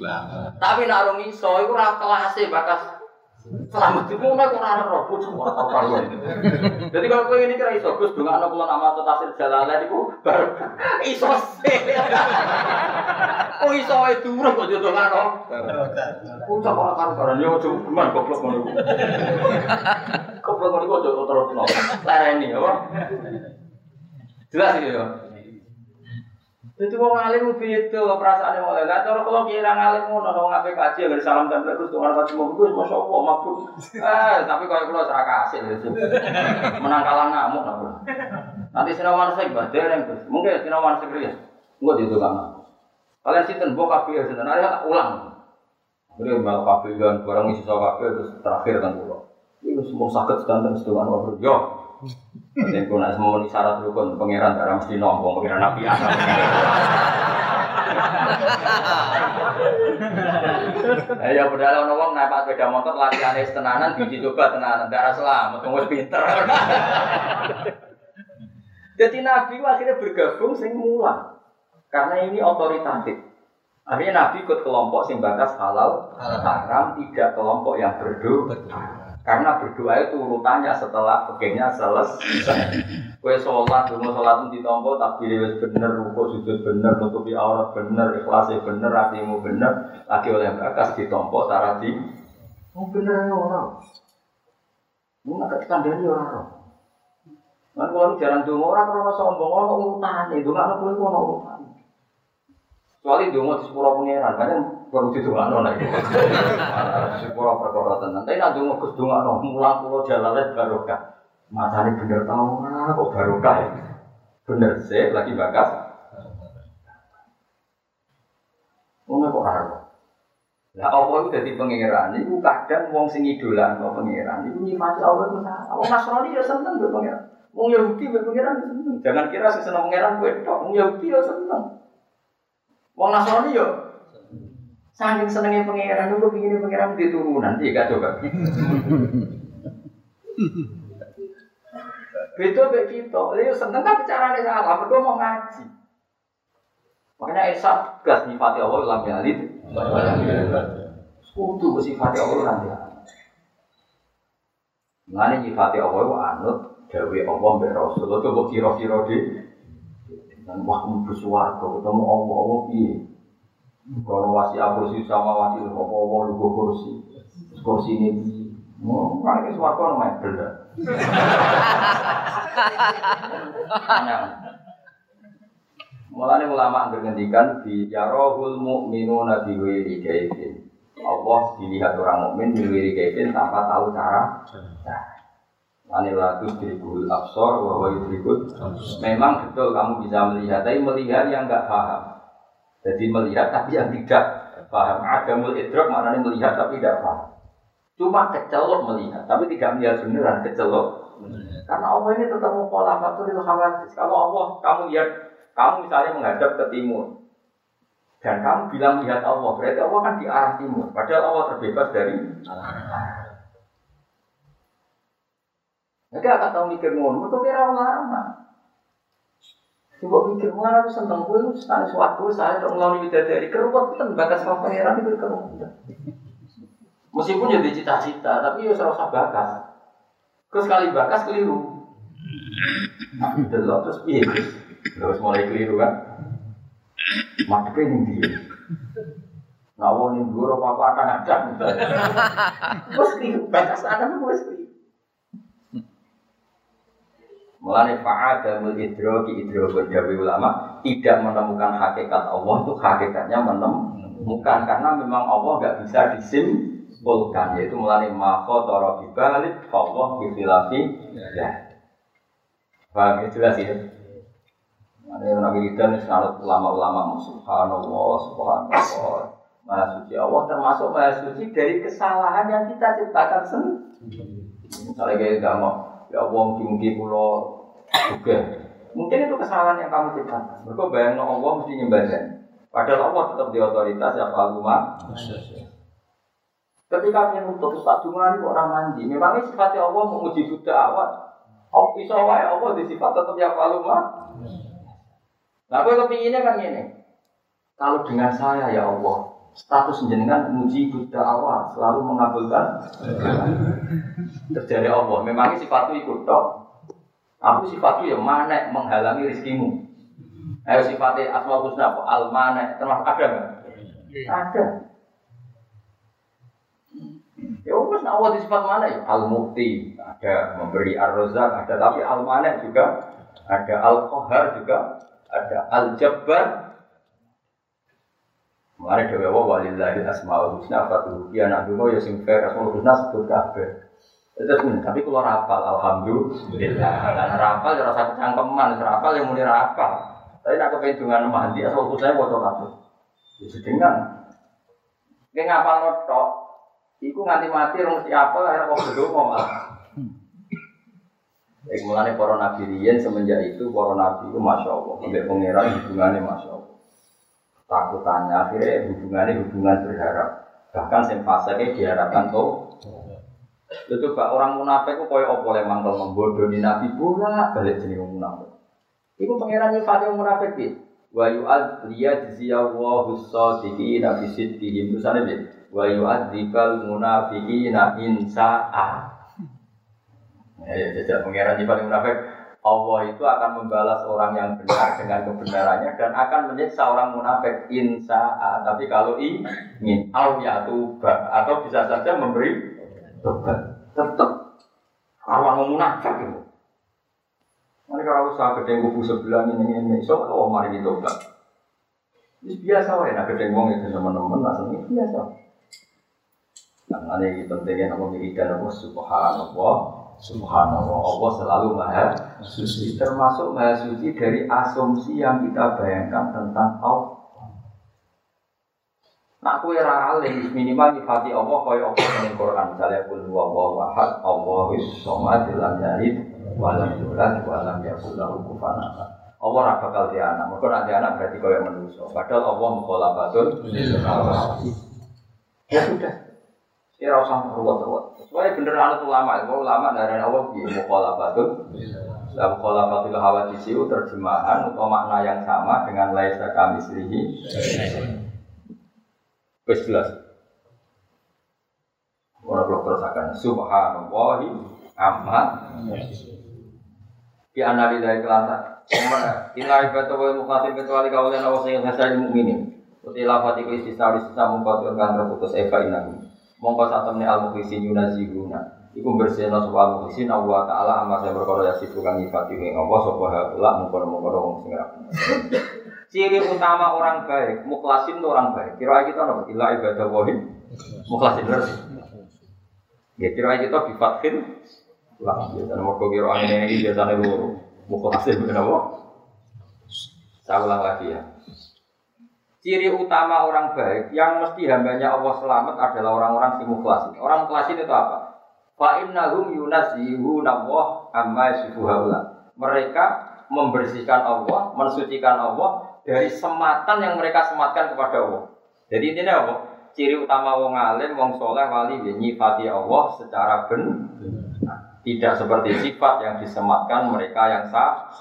Tapi nak rung iso iku ora kelas bakas Selamat itu mau naik orang roh, bocah mau tahu kalian. Jadi kalau kau ini kira iso, dengan anak pulau nama tetasir jalalan itu baru iso. Oh iso itu urung kok kan roh. Bocah mau karu karuan, yo coba gimana goblok mau niku. Goblok mau niku coba terus no. Lereni apa? Jelas ya. Itu wong alim beda perasaane wong lah. Cara kalau kira ngalim ngono wong ape kaji agar salam tempel terus tuh ana cuma Gus masyaallah mabuk. Eh, tapi kalau kula kasih itu. Menang kalah ngamuk napa. Nanti sinawan sing badhe Gus. Mungkin sinawan sing riya. Engko ditukang. Kalian sinten mbok kabeh sinten ada tak ulang. Malah kabeh kan barang isi kabeh terus terakhir kan kula. Iku semua sakit sedanten sedongan wae. Yo, Nanti aku nak semua syarat rukun pangeran tak mesti nombong pangeran nabi asal. Eh ya padahal ono wong naik sepeda motor latihan tenanan dicoba tenanan darah selamat wis pinter. Jadi Nabi akhirnya bergabung sing mulang. Karena ini otoritatif. Akhirnya Nabi ikut kelompok sing batas halal, haram, tidak kelompok yang berdoa. Karena berdoa itu urutannya setelah pegangnya selesai. Kue sholat, rumah sholat itu ditompo, tapi wis bener, rukuk sujud bener, nutupi aurat bener, ikhlasnya bener, hatimu bener, lagi oleh bakas ditompo, tara di. Oh bener ya orang. Mau nggak ketekan dari orang. Nah, kalau jalan dulu orang kalau sombong, orang urutan, itu nggak ada boleh urutan. Soalnya dulu di sepuluh pangeran, kan perlu ditungakno nek. Sepuro perkara tenan. Tapi nek donga Gus dongakno mulang kula jalale barokah. Matane bener tau kok barokah ya. Bener sih lagi bakas. Wong kok ora Lah apa itu dadi pangeran iku kadang wong sing idolano pangeran iku nyifati Allah itu salah. Wong Nasrani ya seneng mbek pangeran. Wong Yahudi mbek pangeran seneng. Jangan kira sing seneng pangeran kowe tok. Wong Yahudi ya seneng. Wong Nasrani ya Saking senengnya pangeran, lu begini pangeran di turunan, iya gak coba. Beda kayak gitu, lu seneng tapi caranya salah, berdua mau ngaji. Makanya Esa gas nyifati Allah lam yalid. Kudu sifati Allah lam yalid. Mengenai nyifati Allah itu anut Dawe Allah mbak Rasul. Coba kira-kira di dan wah bersuara ketemu Allah Allah piye. Kalau wasi kursi sama wasi apa apa lu kursi, kursi ini mau kan suatu namanya beda. Mulane ulama bergantikan di yarohul mu'minuna nabi wiri kaifin. Allah dilihat orang mukmin di wiri kaifin tanpa tahu cara. Ane lagu dirikul absor, bahwa dirikul. Memang betul kamu bisa melihat, tapi melihat yang nggak paham. Jadi melihat tapi yang tidak paham. Adamul idrok maknanya melihat tapi tidak paham. Cuma kecelok melihat, tapi tidak melihat beneran kecelok. Karena Allah ini tetap pola faturil khawatir. Kalau Allah, kamu lihat, kamu misalnya menghadap ke timur, dan kamu bilang lihat Allah, berarti Allah kan di arah timur. Padahal Allah terbebas dari Jadi akan tahu mikir ngono, itu kira ulama. Coba pikir, mana aku seneng gue, itu setara suatu saya dong ngelawan dari keruwetan bakas sama pangeran itu keruwetan. Meskipun jadi cita-cita, tapi ya serasa bakas. Terus sekali bakas keliru. Nah, terus piye Terus mulai keliru kan. Madepnya ini dia. Ngawon yang guru apa apa ada. Terus keliru bakas anak gue keliru. Mulane fa'adamul idroki idrokun dawi ulama tidak menemukan hakikat Allah itu hakikatnya menemukan karena memang Allah nggak bisa disimpulkan yaitu mulane mako toro bibalik Allah bifilafi ya. Paham jelas ya. Ada Nabi Ridwan sangat ulama-ulama subhanallah subhanallah Maha suci Allah termasuk maha suci dari kesalahan yang kita ciptakan sendiri. Misalnya kayak gak mau Ya Allah mungkin kulo juga. Mungkin itu kesalahan yang kamu ciptakan. Mereka bayang Allah mesti nyembahnya. Padahal Allah tetap di otoritas ya Pak Ketika tak cuma ini orang mandi. Memangnya sifatnya Allah menguji Buddha awal. Oh, bisa wae Allah di sifat tetap ya Pak Nah, gue kepinginnya kan ini. Kalau dengan saya ya Allah, status jenengan muji Buddha awal selalu mengabulkan terjadi Allah. Memangnya sifatku ikut dok. Aku sifatku yang mana menghalangi rizkimu. Ayo sifatnya asma husna apa? Al mana termasuk ada nggak? Ada. Ya wes nak Allah di sifat mana ya? Al mukti ada memberi ar ada tapi al mana juga ada al kohar juga ada al jabbar Mari dewe wa walillahi asmaul husna fatuhu ya nak dulu ya sing fair asmaul husna sebut kabeh. tapi kalau rapal alhamdulillah. Karena rapal ya rasa kecangkeman, rapal yang mulai rapal. Tapi nak kepengen dengan mandi asal husna foto kabeh. Ya sedengan. Ki ngapal notok, iku nganti mati rong mesti apal akhirnya kok bedonga malah. Mulane para nabi riyen semenjak itu para nabi itu masya Allah, sampai pangeran hubungannya masya Allah takutannya akhirnya hubungannya hubungan berharap. Bahkan yang fasenya diharapkan tuh. Itu pak orang munafik itu kaya apa? Yang mangkel membodohi nabi bola balik jenis munafik. Itu pangeran nyifatnya munafik itu wa yu'ad liya jiziyallahu sadiqina nabi sidqihim misalnya dia wa yu'ad dikal munafiqina insa'a ya ya jajak pangeran nyifatnya munafik Allah itu akan membalas orang yang benar dengan kebenarannya dan akan menyiksa orang munafik. Insya tapi kalau ingin au ya atau bisa saja memberi tobat. Tetap orang munafik itu. Nanti kalau usaha gede kubu sebelah ini ini so oh mari kita tobat. Ini biasa ya nak gede wong itu teman-teman langsung biasa. Nah, ini pentingnya nama wiridan Allah subhanallah Subhanallah, Allah selalu maha suci. Termasuk maha suci dari asumsi yang kita bayangkan tentang Allah. Nak kue alih minimal nyifati Allah kaya Allah dengan Quran. Misalnya kul huwa Allah ahad, Allahus somad, lam yalid, walam yulad, walam yakul lahu kufuwan Allah ora bakal di anak. Mergo nek anak berarti kaya manusia. Padahal Allah mukhalafatul Ya sudah. Ya usah ruwet-ruwet. Soalnya bener anut ulama, itu ulama dari Allah di mukhalafatun. Dan mukhalafatul hawadisiu terjemahan atau makna yang sama dengan laisa kami selihi. Wes jelas. Orang belum terasakan. Subhanallahi amma. Di anali dari kelasa. Inilah ibadah wa mukhasim kecuali awas yang hasil mukminin. Uti lafati ku istisna istisna mengkotir kan terputus eva inakum mongko satemne al mukhlisin yunazihuna iku bersihna sapa al mukhlisin Allah taala amma saya berkoro ya sifu kang nyifati ing Allah sapa haula mongko-mongko wong sing Ciri utama orang baik, mukhlasin itu orang baik. Kira kita apa? Ila ibadah wahid, mukhlasin terus. Ya kira kita bifatkin, lah. Dan mau kira ini biasanya lu mukhlasin kenapa? Saya ulang lagi ya. Ciri utama orang baik yang mesti hambanya Allah selamat adalah orang-orang si mukhlas ini. Orang mukhlas itu apa? Fa innahum yunazihuna Allah amma haula. Mereka membersihkan Allah, mensucikan Allah dari sematan yang mereka sematkan kepada Allah. Jadi intinya apa? Ciri utama wong alim, wong soleh, wali, ya, nyifati Allah secara benar. Tidak seperti sifat yang disematkan mereka yang sah.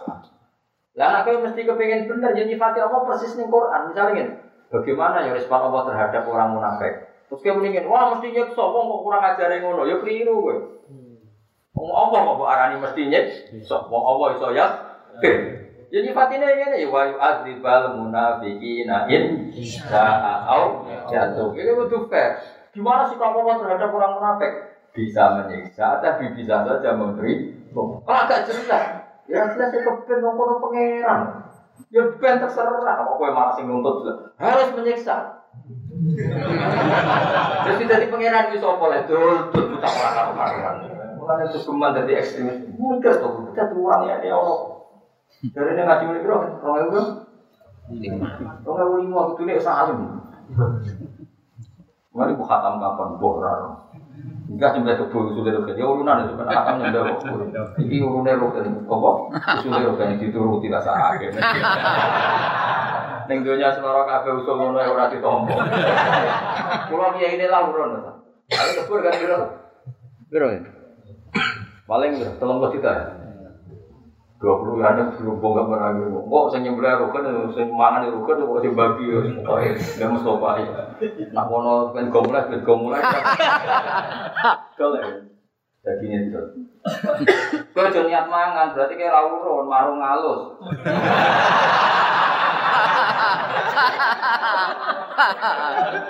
Lah aku mesti kepingin bener jadi fatih Allah persis nih Quran. Misalnya gini, bagaimana ya respon Allah terhadap orang munafik? Terus dia mendingin, wah mesti nyekso, wong kok kurang ajar yang ngono, ya keliru gue. Wong Allah kok arani mesti nyekso, wong Allah iso ya. Jadi fatihnya ini ya wa yu'adzibal munafiqina in sa'au jatuh. Ini butuh fair. Gimana sih kamu terhadap orang munafik? Bisa menyiksa, tapi bisa saja memberi. Oh, agak jelas. Ya jelas saya kepen ngomong pangeran. Ya ben terserah apa kowe malah sing nuntut harus menyiksa. Jadi dari pangeran itu apa lah dul dul buta ora karo pangeran. Mulane itu cuma dari ekstremis. Mungkin tuh kita tuh orang ya dia orang. Dari ini ngaji mulai berapa? Orang itu lima. Orang itu lima itu nih salim. Mari buka kapan bohrar. Enggak nyembelih kebo usule udah Ya urunan itu kan akan nyembelih kebo. Iki urune kok, apa? Usule rogen dituruti rasa Neng Ning donya seloro kafe usul ngono ora ditompo. Kula dia ini lah urun. Ayo kebo kan piro? Piro? Ya? Paling piro? 30 juta. 20 ya ada berhubung gak pernah gitu kok saya nyembelih rukun ya, saya mangan di rukun ya, kok dibagi ya. Nggak dan apa ya. Nah kono kan gomulah kan gomulah kalau dagingnya itu. Kau jangan niat mangan berarti kayak rawuron, marung halus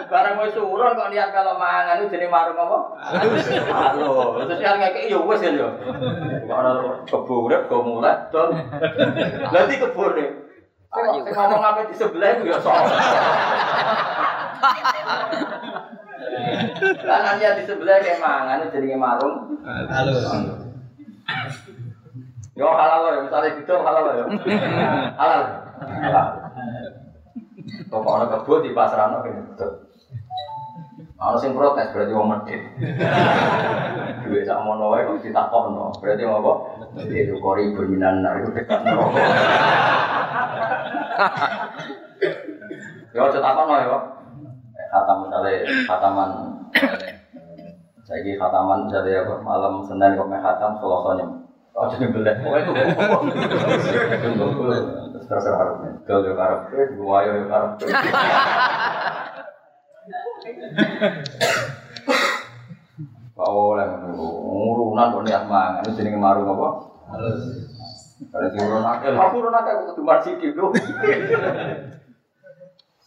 Barang wis surun kok niat kalau mangan itu jenenge marung apa? Halo. Terus yang ngekek ya wis ya yo. Kok ana kebo urip go mulai don. Nanti kebun nih. Sing ngomong apa di sebelah itu ya sok. Lah dia di sebelah kayak mangan itu jenenge marung. Halo. Yo halal ya, misalnya gitu halal ya. Halal. Halal. Pokok ana kebo di pasarano kene betul. Ana sing protes berarti wong medhit. Duwe sak mono wae kok ditakokno. Berarti wong apa? Itu kori berminan itu dekat neraka. Ya aja takokno ya. Khatam misalnya khataman saya khataman misalnya apa malam Senin kok meh khatam Selasa. Oh jadi belek. Oh itu. Terserah harus Gal yo karep, gua yo karep. Kau oleh ngurunan kok niat mangan itu jenenge marung apa? Kalau diurun akeh, aku urun akeh kok kudu lho.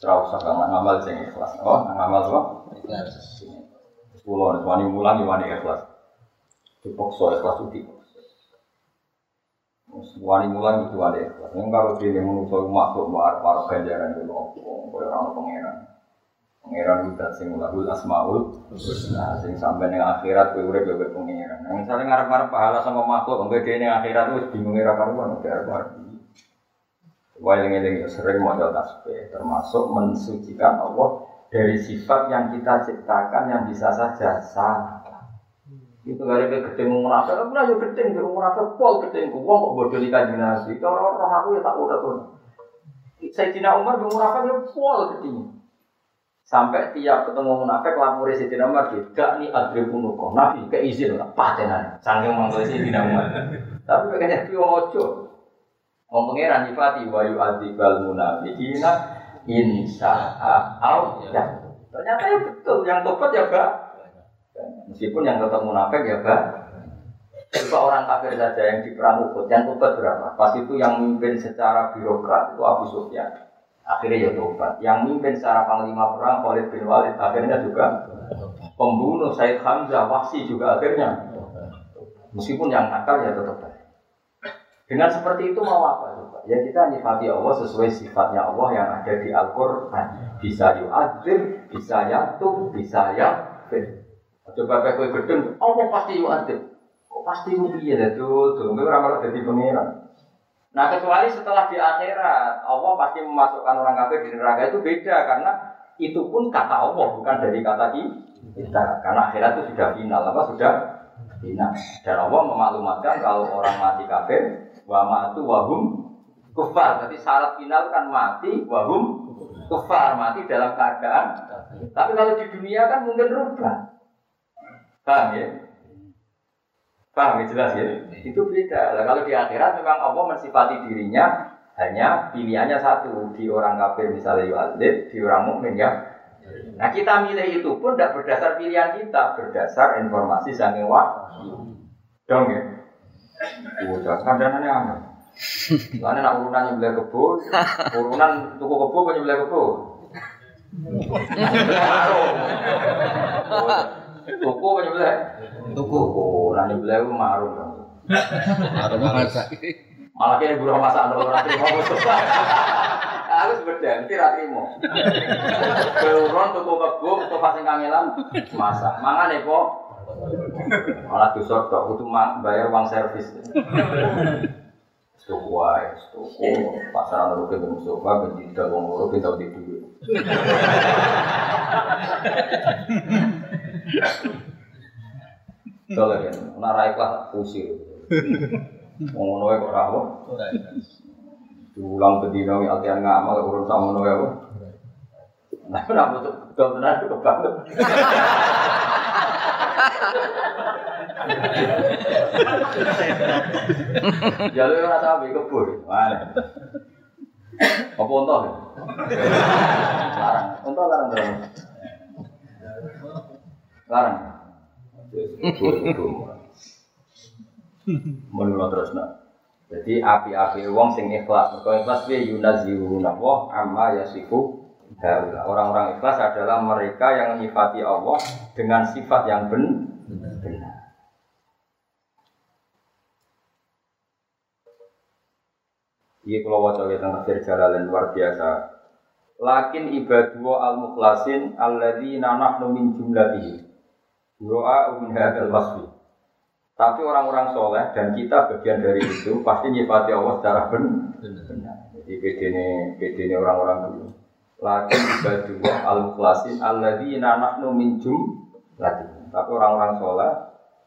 Ora usah kang ngamal sing ikhlas. Oh, ngamal apa? Ikhlas. Wani mulang wani ikhlas. Dipaksa ikhlas itu Wani mulan itu wali ikhlas. Yang kalau dia menusuk makhluk luar para ganjaran itu loh, kaya orang pangeran. Pangeran itu sing lahul asmaul, nah sing sampai neng akhirat kue urip bebek pangeran. Nah, misalnya ngarep-ngarep pahala sama makhluk, enggak dia neng akhirat itu bingung ngira karuan, udah karuan. Wailing-eling ya sering modal tasbih, termasuk mensucikan Allah dari sifat yang kita ciptakan yang bisa saja salah. Itu kali ke gedeng munafik, aku lah yo gedeng, gedeng munafik pol gedeng, uang kok bodoh kajian nasi. Kalau orang aku ya tak udah tuh. Saya Cina Umar gedeng munafik ya pol gedeng. Sampai tiap ketemu munafik lapor si Cina Umar dia gak nih adri punuko, nabi keizin lah patenan, sanggeng manggil si Cina Umar. Tapi kayaknya dia ojo. Wong pangeran nyifati wa yu'adzibal munafiqina insya Allah. Ternyata ya betul, yang tobat ya gak Meskipun yang tetap munafik ya bah. Coba orang kafir saja yang di perang Uhud, yang tobat berapa? Pas itu yang mimpin secara birokrat itu Abu Sufyan. Akhirnya ya tobat. Yang mimpin secara panglima perang Khalid bin Walid akhirnya juga pembunuh Said Hamzah Wahsi juga akhirnya. Meskipun yang nakal ya tetap baik. Dengan seperti itu mau apa coba? Ya kita nyifati Allah sesuai sifatnya Allah yang ada di Al-Quran. Bisa yu'adzim, bisa yatum, bisa yafir. Coba kayak kue gedeng, Allah pasti yuadib. Kok pasti itu iya tuh, tuh, nggak malah jadi pangeran. Nah kecuali setelah di akhirat, Allah pasti memasukkan orang kafir di neraka itu beda karena itu pun kata Allah bukan dari kata kita. Karena akhirat itu sudah final, apa sudah final. Dan Allah memaklumatkan kalau orang mati kafir, wa matu wahum kufar. Jadi syarat final kan mati wahum kufar, mati dalam keadaan. Tapi kalau di dunia kan mungkin rubah. Paham ya? Paham ya jelas ya? Itu beda. Nah, kalau di akhirat memang Allah mensifati dirinya hanya pilihannya satu di orang kafir misalnya yu'adzib, di orang mukmin ya. Nah kita milih itu pun tidak berdasar pilihan kita, berdasar informasi sange wahyu. Dong ya? Udah, kandanannya aneh. Lalu nak urunan nyebelah kebo, urunan tuku kebo nyebelah kebo. Tuku apa nyebelah? Tuku. Nah nyebelah itu marung. Marung masak. Malah kini buruh masak untuk orang terima musuh. Aku sebeda, nanti ratrimu. Beruron tuku kebo, tuku pasang kangelan, masak. Mangan ya kok. Malah dusor tok, itu bayar uang servis. Tuku wae, tuku pasaran rugi ke Mustafa, benci wong loro kita di duit. Doleh ya, nak ra ikhlas pusir. Wong ngono wae kok ra apa? Ora Diulang bedino wi altian ngamal urun sama ngono wae? Nah, tuh dol tenan kok banget. Jalur ora sapi kebur. Mana? Apa unta? Larang. Unta larang terus. Larang. Menurut terus nak. Jadi api-api wong sing ikhlas. Mergo ikhlas piye yunazihuna wa amma yasifu haula. Orang-orang ikhlas adalah mereka yang menyifati Allah dengan sifat yang ben- benar. Iya kalau wajah kita tafsir jalalan luar biasa. Lakin ibadu al mukhlasin alladzina nahnu min jumlatihi. Doa min hadzal wasfi. Tapi orang-orang soleh dan kita bagian dari itu pasti nyifati Allah secara ben- benar. Jadi beda ini orang-orang dulu. Lakin ibadu al mukhlasin alladzina nahnu min jumlatihi. Tapi orang-orang soleh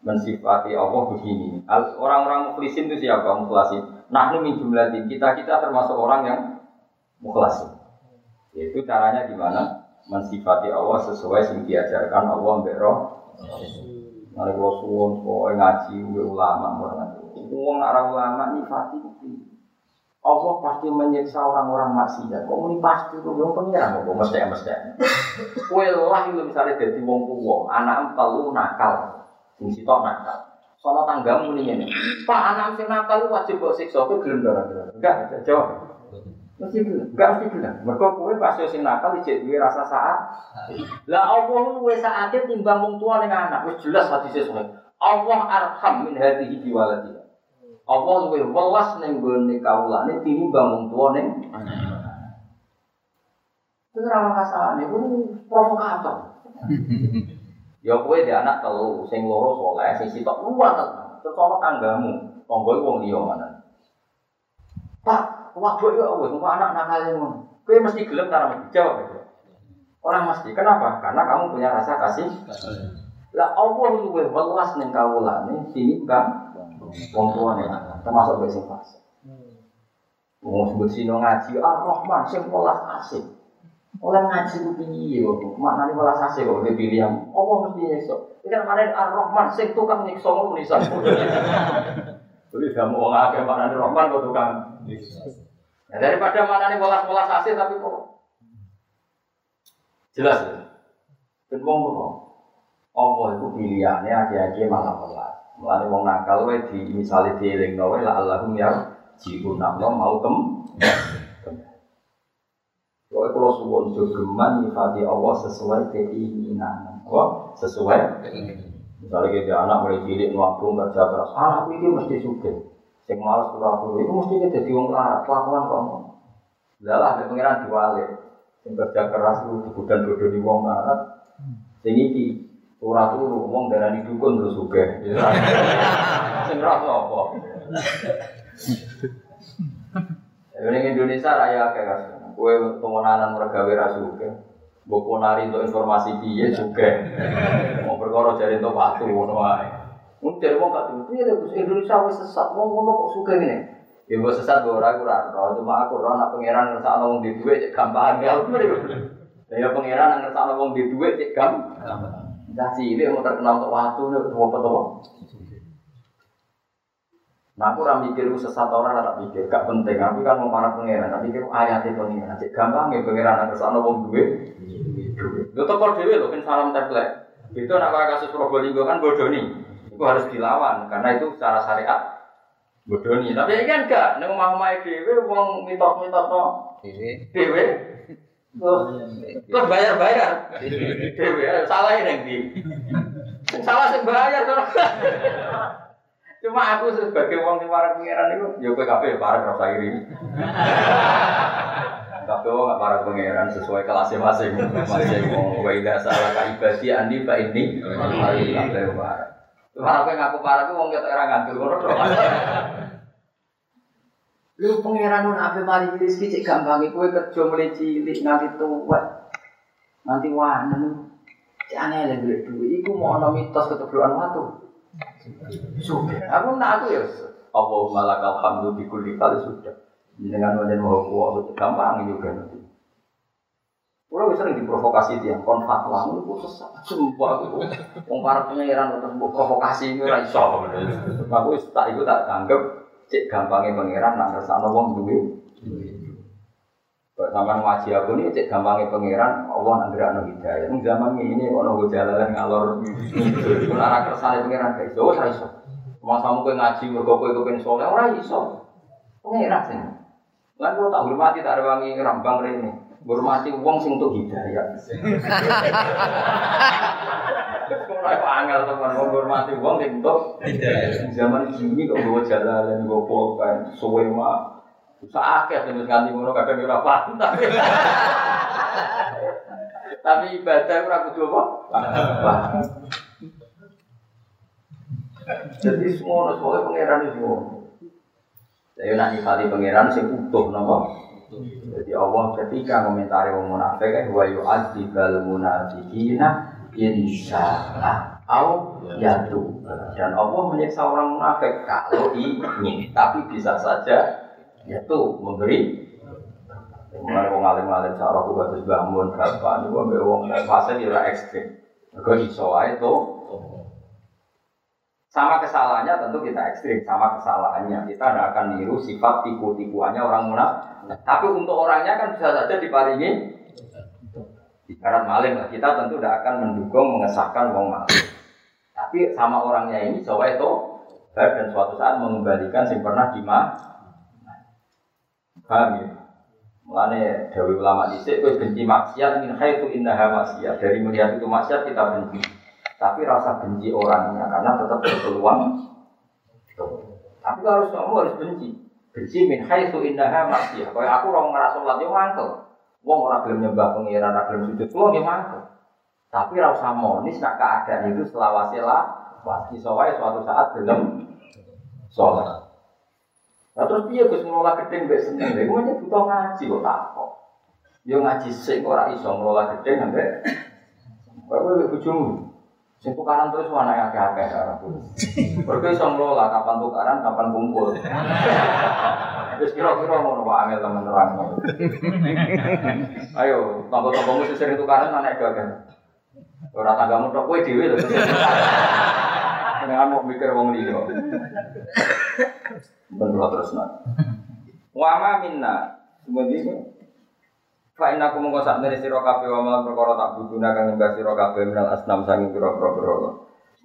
mensifati Allah begini. Orang-orang mukhlisin itu siapa? Mukhlasin. Nahnu min jumlatin. Kita-kita termasuk orang yang mukhlasin. Yaitu caranya gimana? Mensifati Allah sesuai yang diajarkan Allah mbek roh. Mari kula suwun kowe ngaji ulama ora. Wong ora ulama nyifati iki. Allah pasti menyiksa orang-orang maksiat. Kok muni pasti tuh wong pengira kok mesti mesti. Kowe lah itu misalnya jadi wong tuwa, anak telu nakal. Sing sitok nakal. Sono tanggamu muni ngene. Pak anak sing nakal wajib kok siksa kowe gelem ora enggak jawab. Mesti gelem, enggak mesti gelem. Mergo kowe pas yo nakal ijek duwe rasa saat. Lah Allah luwe saate timbang wong tua ning anak. Wis jelas hadise sono. Allah arham min hadhihi biwaladiha. Allah luwe welas ning gone kawulane tinimbang wong tua ning Itu ora kasane, itu provokator. Ya kowe di anak telu, sing loro soleh, sing sitok tenan. Terus ana tanggamu, tangga wong liya. Waduh ya wis engko anak nakal ngono. Kowe mesti gelem karo jawab itu. Orang mesti. Kenapa? Karena kamu punya rasa kasih. Lah Allah luwe welas ning kawulane tinimbang wong tuane termasuk kowe sing fasik. Wong sebut sino ngaji Ar-Rahman sing welas asik. Oleh ngaji ku piye kok? Maknane welas asik kok dipilih yang apa mesti nyiksa. Iki kan kemarin Ar-Rahman sing tukang nyiksa ngono tulisan. Jadi kamu wong akeh maknane Rahman kok tukang Nah, daripada maknane welas-welas asik tapi kok jelas ya. Wong kok Allah itu pilihannya aja-aja malah welas. Mulane wong nakal wae di misale dielingno wae la Allahum ya jiku namno mau kem. Kowe kula suwun jogeman nyifati Allah sesuai keinginan. Apa? Sesuai Misalnya kita anak mulai cilik nabung kerja keras, anak ini mesti suge. Sing malas kurang itu mesti kita jadi wong larat, kelakuan kok. Lah lah, pengiran diwalik. Sing kerja keras itu dibudan bodoh di wong larat. Sing iki ora turu, wong darani dukun terus suge. Sing rasa apa? Ini Indonesia raya kayak kas. Kue pengenalan mergawe rasuke. Mbok nari untuk informasi piye juga. Mau perkara jare untuk waktu ngono wae. Mun jare wong gak tuh, piye Gus Indonesia wis sesat. Wong ngono kok suka ngene. Ya mbok sesat mbok ora aku ora roh, cuma aku roh nak pangeran ngersakno wong di dhuwit cek gampang ya ya pangeran ngersakno wong di dhuwit cek gampang. Dah cilik mau terkenal untuk waktu nih, apa tuh? Nah aku ora mikir sesat ora tak pikir, gak penting. Aku kan mau para pangeran, tak pikir ayatnya pangeran. Cek gampang ya pangeran ngersakno wong duwe. Lu tokor dewe lho, kan salam template. Itu nak kasus Probolinggo kan bodoni. Itu harus dilawan karena itu secara syariat bodoni. Tapi ini kan enggak, nek omah-omah dhewe wong mitos-mitos no dhewe. Terus terus bayar-bayar. Dhewe salah ini ndi? Sing Salah sing bayar terus. Cuma aku sebagai wong sing para pangeran itu, ya kowe kabeh para rasa iri. Tapi wong para pangeran sesuai kelasnya masing masing wong wa ila salah ka ibadi andi fa ini hari kabeh para. Aku ngaku para ku wong ketok ora ngandel ngono tok. Lu pangeran nun ape mari rezeki cek gampange kowe kerja mulai cilik nganti tuwek. Nanti wanen. Cek aneh lho duit duit iku mau ana mitos keteblokan watu. Sudah. Aku nak aku ya. Allahumma lakal hamdu bi kulli kali sudah. Dengan wajan mau kuat gampang juga nanti. Kalau bisa sering diprovokasi dia, kon fatwa, itu sesat, sumpah aku. Wong para pengiran untuk provokasi ini ora iso. Aku tak ikut tak tanggap, cek gampangnya pengiran nak ngersano wong duwe. Kok sampean ngaji aku nih cek gampangnya pangeran Allah nang gerakno hidayah. Ning zaman ini kok nunggu jalan ngalor itu ora kersane pangeran gak iso, ora iso. Masa kowe ngaji mergo kowe kepen saleh ora iso. Pangeran sing. Lan kok tak hormati tak rewangi rambang rene. Hormati wong sing untuk hidayah. Ora angel teman wong hormati wong sing untuk hidayah. Zaman ini kok bawa jalan nggo pulpen suwe mah. Sakit sing wis nganti ngono kadang ora paham tapi tapi ibadah ora kudu apa? Jadi semua semua pangeran itu semua. Saya nak nyifati pangeran sing utuh nama. Jadi Allah ketika komentari orang munafik kan wa yu'adzibal munafiqina insyaallah au yatu. Dan Allah menyiksa orang munafik. Kalau ingin, tapi bisa saja yaitu memberi. Mulai wong alim-alim cara aku bagus bangun berapa, ini wong fase di ekstrim. Gue iso aja tuh sama kesalahannya tentu kita ekstrim, sama kesalahannya. Kita tidak akan niru sifat tipu-tipuannya orang munafik. Tapi untuk orangnya kan bisa saja diparingi ibarat maling lah. Kita tentu tidak akan mendukung mengesahkan wong maling. Tapi sama orangnya ini coba itu dan suatu saat mengembalikan yang pernah dimah. Paham ya? Mulane Dewi ulama dhisik kowe benci maksiat min haitsu innaha maksiat. Dari melihat itu maksiat kita benci. Tapi rasa benci orangnya karena tetap berpeluang. Tapi kalau harus kamu harus benci. Benci min haitsu indaha maksiyah. Kayak aku orang ngerasa sholat yo mangkel. Wong ora gelem nyembah pengiran, ora gelem sujud, kulo nggih mangkel. Tapi ora usah monis nak keadaan itu selawase lah. Iso wae suatu saat gelem sholat. Nah terus piye Gus ngelola gedeng mbek seneng? Lha iku butuh ngaji kok tak kok. Yo ngaji sing ora iso ngelola gedeng ambek Kowe kowe bojomu. Sing tukaran terus mana yang akeh-akeh cara pun. Mergo iso ngelola kapan tukaran, kapan kumpul. Wis kira-kira ngono Pak Angel temen terang. Ayo, tangga-tanggamu sing sering tukaran mana yang akeh. Ora tanggamu tok kowe dhewe lho. Jangan mau mikir wong liya. Bener terus nak. Wa ma minna. Fa inna kum mongko sak nere sira kabeh wa malam perkara tak buduna kang nyembah sira kabeh minal asnam sanging pira-pira berhala.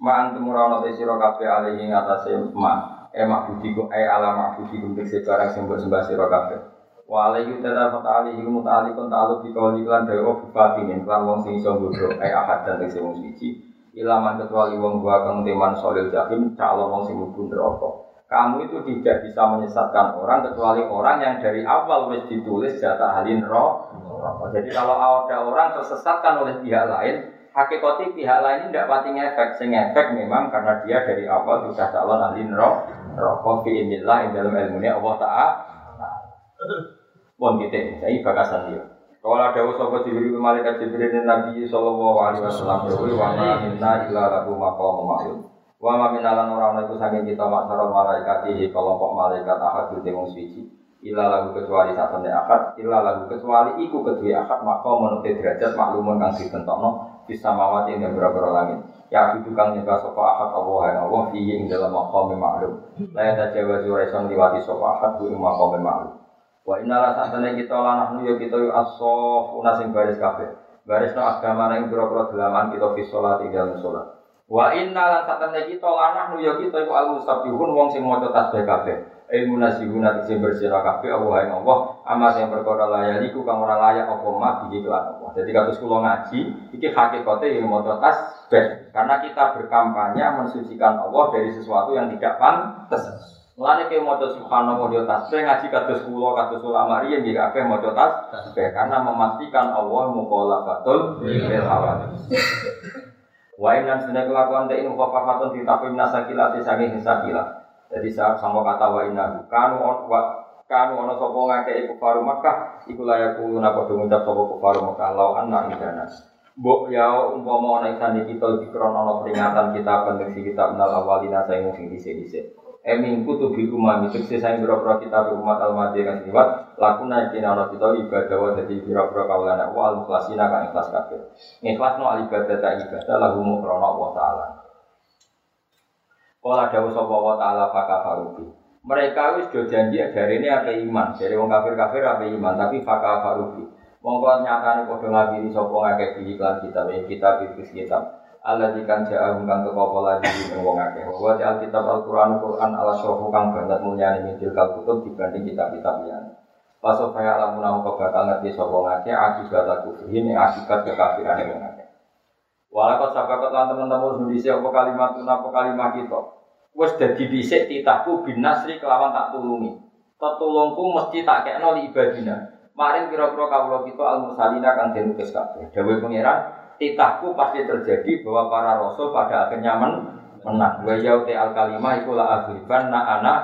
Ma antum ora te sira kabeh ali ing atase ma e mak budi ku e ala mak budi ku tekse barang sing mbok sembah sira kabeh. Wa alaihi ta'ala fa ali iku muta'ali kon ta'aluk di kali lan dewa bifatinin lan wong sing iso bodho e ahad dan tekse wong suci. Ilaman kecuali wong gua kang teman solil jahim calon wong sing mlebu neraka kamu itu tidak bisa menyesatkan orang kecuali orang yang dari awal wis ditulis jatah halin roh. Jadi kalau ada orang tersesatkan oleh pihak lain, hakikati pihak lain tidak pati ngefek, sing efek memang karena dia dari awal sudah calon halin roh. Roh fi inillah dalam ilmunya Allah Taala. Pun kita, saya bakasan dia. Kalau ada usaha Jibril malaikat Jibril dan Nabi Sallallahu Alaihi Wasallam, wa ma minna illa lahu maqam ma'lum. Wa ma minalan ora ana iku saking kita maksara malaikat iki kelompok malaikat ahad di wong suci. Ila lagu kecuali satu akad, ila lagu kecuali iku kedua akad maka menurut derajat maklumun kang ditentokno bisa mawati ing beberapa langit. Ya itu kang nyembah sapa akad Allah yang Allah fi ing dalam maqam maklum. La ya tajawazu raison liwati sapa akad ku ing maqam maklum. Wa innala satane kita lanah ya kita asof sing baris kabeh. Baris no agama ing pira-pira dalaman kita fi salat ing dalam. Wa inna lan satene kita lanah nu ya kita iku al musabbihun wong sing maca tasbih kabeh. Ilmu nasihuna sing bersira kabeh Allah ing Allah ama sing perkara layak iku kang ora layak apa mah iki kelan Allah. Jadi kados kula ngaji iki hakikate yang maca tasbih karena kita berkampanye mensucikan Allah dari sesuatu yang tidak pantas. Mulane ke maca subhanallah yo tasbih ngaji kados kula kados ulama riyen nggih kabeh maca tasbih karena memastikan Allah mukhalafatul bil hawadits. Wa inna sunnah kelakuan teh ini mukafafatun ditafim nasakilati saking sakila. Jadi saat sama kata wa inna kanu wa kanu ono sapa ngake iku faru Makkah iku layak kulo napa ngucap sapa faru Makkah law anna indana. Mbok ya umpama ana isan kita dikron ana peringatan kita pendeksi kita menal awalina saya sing dhisik-dhisik. Emin kutu bil umam itu saya biro-biro kita umat al-madi kan liwat lakuna kina ana kita ibadah wa dadi biro-biro kaulana wa al-mukhlasina kan ikhlas kabeh. Ikhlas no al ibadah ta ibadah lahu mukrona Allah taala. Kala dawuh sapa wa taala fakafarubi. Mereka wis do janji dari ini ada iman, dari wong kafir-kafir ada iman, tapi fakafarubi. Monggo nyatane padha ngabiri sapa ngakeh di iklan kitab ing kitab iki kitab. Allah dikan ja'ahum kang teko pola di wong akeh. Wa di alkitab Al-Qur'an Qur'an ala syofu kang banget mulyane mintil kutub dibanding kitab-kitab liyane. Pasal kaya lamun aku bakal ngerti sapa ngakeh akibat kufrin ing akibat kekafiran wong akeh. Walakot sabakat lan teman-teman Indonesia apa kalimat apa kalimat kita. Wes dadi dhisik titahku binasri kelawan tak tulungi. Tetulungku mesti tak kekno li ibadina. Maring kira-kira kawula kita al mursalina kang den kabeh. Dawuh pangeran, titahku pasti terjadi bahwa para rasul pada akhirnya men menang. Wa yauti al kalimah iku la aghriban na ana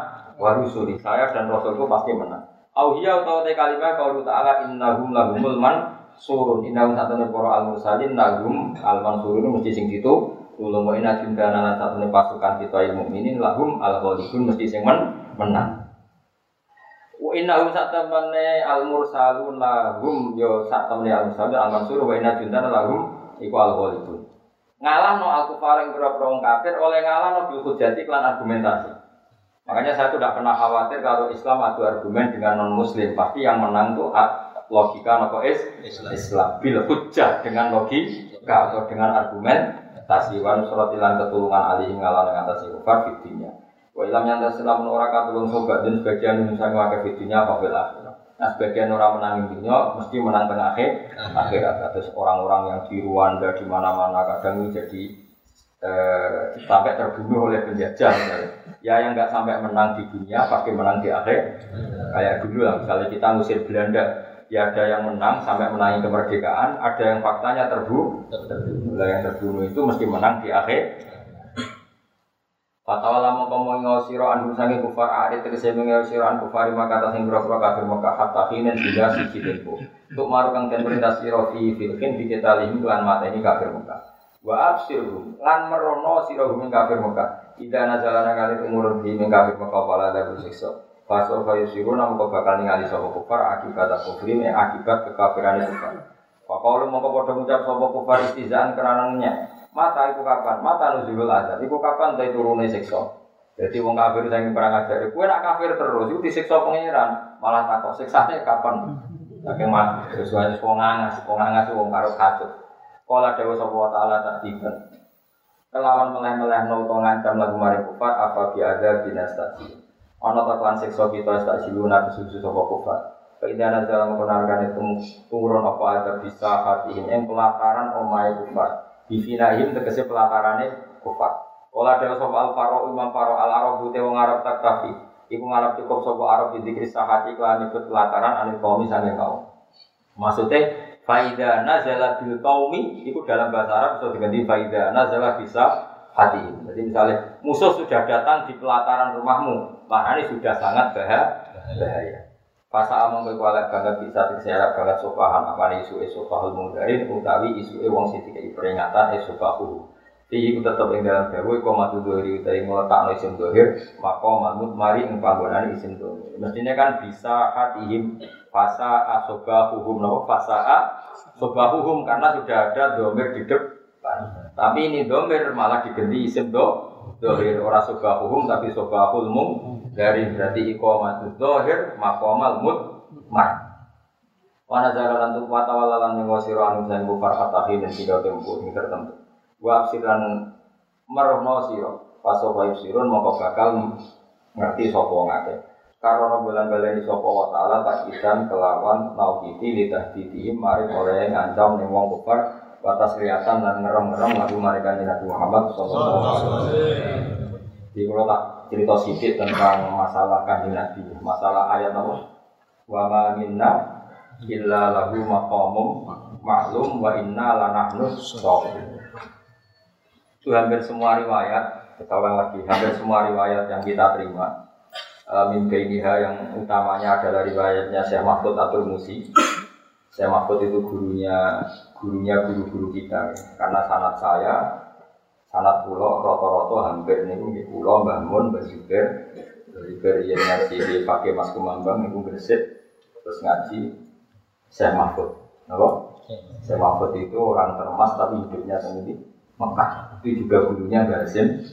wa rusuli. Saya dan rasulku pasti menang. Au hiya utawa te kalimah qaulu ta'ala innahum lahumul man surun innahum satune para al mursalin lahum al mansurun mesti sing gitu Ulama wa inna jundana lan satune pasukan kita ilmu mukminin lahum al ghalibun mesti sing men menang. Wa innahum satamane al mursalun lahum yo satamane al mursalun al mansur wa inna jundana lahum iku al ghalibun. Ngalah no al kufar yang pura kafir oleh ngalah no bil hujjati klan argumentasi. Makanya saya tidak pernah khawatir kalau Islam adu argumen dengan non muslim. Pasti yang menang tuh logika nopo is Islam bil hujjah dengan logika atau dengan argumen tasiwan surat ilan ketulungan alih ngalah dengan tasi kufar fitinya. Wa ilam yang terselam ora katulung sobat dan sebagian misalnya wakai fitinya apa Nah sebagian orang menang dunia mesti menang tengah akhir akhirat. Terus orang-orang yang di Rwanda di mana-mana kadang jadi eh, sampai terbunuh oleh penjajah. Misalnya. Ya yang nggak sampai menang di dunia pasti menang di akhir. Kayak dulu lah misalnya kita ngusir Belanda, ya ada yang menang sampai menangi kemerdekaan, ada yang faktanya terbunuh. Terbunuh. yang terbunuh itu mesti menang di akhir Fatwa lama kamu ngau siro anhu sangi kufar arit tegese mengau siro an kufari maka atas yang berapa kafir maka hatta hinen tidak sisi tempo. Untuk marukang dan perintah siro fi filkin di kita lihim mata ini kafir muka. Wa absirhum lan merono siro hum kafir muka. Ida nazalana kali umur di kafir muka pala ada bersiksa. Faso siru namu kau bakal ningali sopo kufar akibat kufrim akibat kekafiran kufar. Pakau lu mau kau ngucap sopo kufar istizaan keranannya. Mata itu kapan? Mata nuzulul azab. Iku kapan dari turunnya siksa? Jadi wong kafir saya perang ajar. Kue nak kafir terus, itu disiksa pangeran. Malah takut siksanya kapan? Saking mati. Sesuai wong angas, wong angas wong karo katut. Kala dewa sapa wa taala tak tiba. Kelawan meleh-meleh no to ngancam lagu mari kufar apa bi ada dinastasi. Ana ta kan siksa kita tak siluna kesusu sapa kufar. Kaidana dalam penargan itu turun apa ada bisa hati yang pelataran omai kufar. Bifinahim tegese pelatarane kufar. Ola dewa sapa al faro imam faro al arab bute wong arab tak kafi. Iku ngarep cukup sapa arab di dikri sahati kelan ikut pelataran anil kaum sange kaum. Maksudnya faida nazala bil kaumi itu dalam bahasa Arab bisa diganti faida nazala bisa hati. Jadi misalnya musuh sudah datang di pelataran rumahmu, maka ini sudah sangat bahaya. Fasa among kowe kuala banget bisa diserap banget sopahan apa isu isu pahul mudarin utawi isu e wong sing dikai peringatan isu pahu. Fi iku tetep ing dalam dawu iku matu dohir utawi ngletakno isim dohir maka manut mari ing panggonan isim dohir. Mestinya kan bisa hatihim fasa asobahuhum nopo fasa asobahuhum karena sudah ada domir di depan. Tapi ini domir malah diganti isim do dohir ora sobahuhum tapi sobahul mum dari berarti iqamatul zahir maqamal mar. Wana jalalan tu mata walalan yang wasiro anu dan bufar fatahi dan tidak tempo ini tertentu. Wa absiran merohno siro paso bayu sirun moko bakal ngerti sopo ngake. Karena bulan baleni sopo wa ta'ala tak ikan kelawan naukiti lidah didi mari oleh ngancam ning wong kufar batas kelihatan dan ngerem-ngerem lagu mereka Nabi Muhammad sallallahu alaihi wasallam. Di tak cerita sedikit tentang masalah kanjeng Nabi, masalah ayat apa? Wa ma minna illa lahu maqamum maklum wa inna lanahnu shofin. Itu hampir semua riwayat, kita ulang lagi, hampir semua riwayat yang kita terima uh, mimpi yang utamanya adalah riwayatnya Syekh Mahfud Atul Musi Saya Mahfud itu gurunya gurunya guru-guru kita karena sanat saya sanat pulau roto-roto hampir nih di pulau bangun berjuber berjuber yang ngaji pakai mas kumambang itu bersih terus ngaji saya Mahfud, apa? Saya Mahfud itu orang termas tapi hidupnya sendiri Mekah itu juga gurunya Basim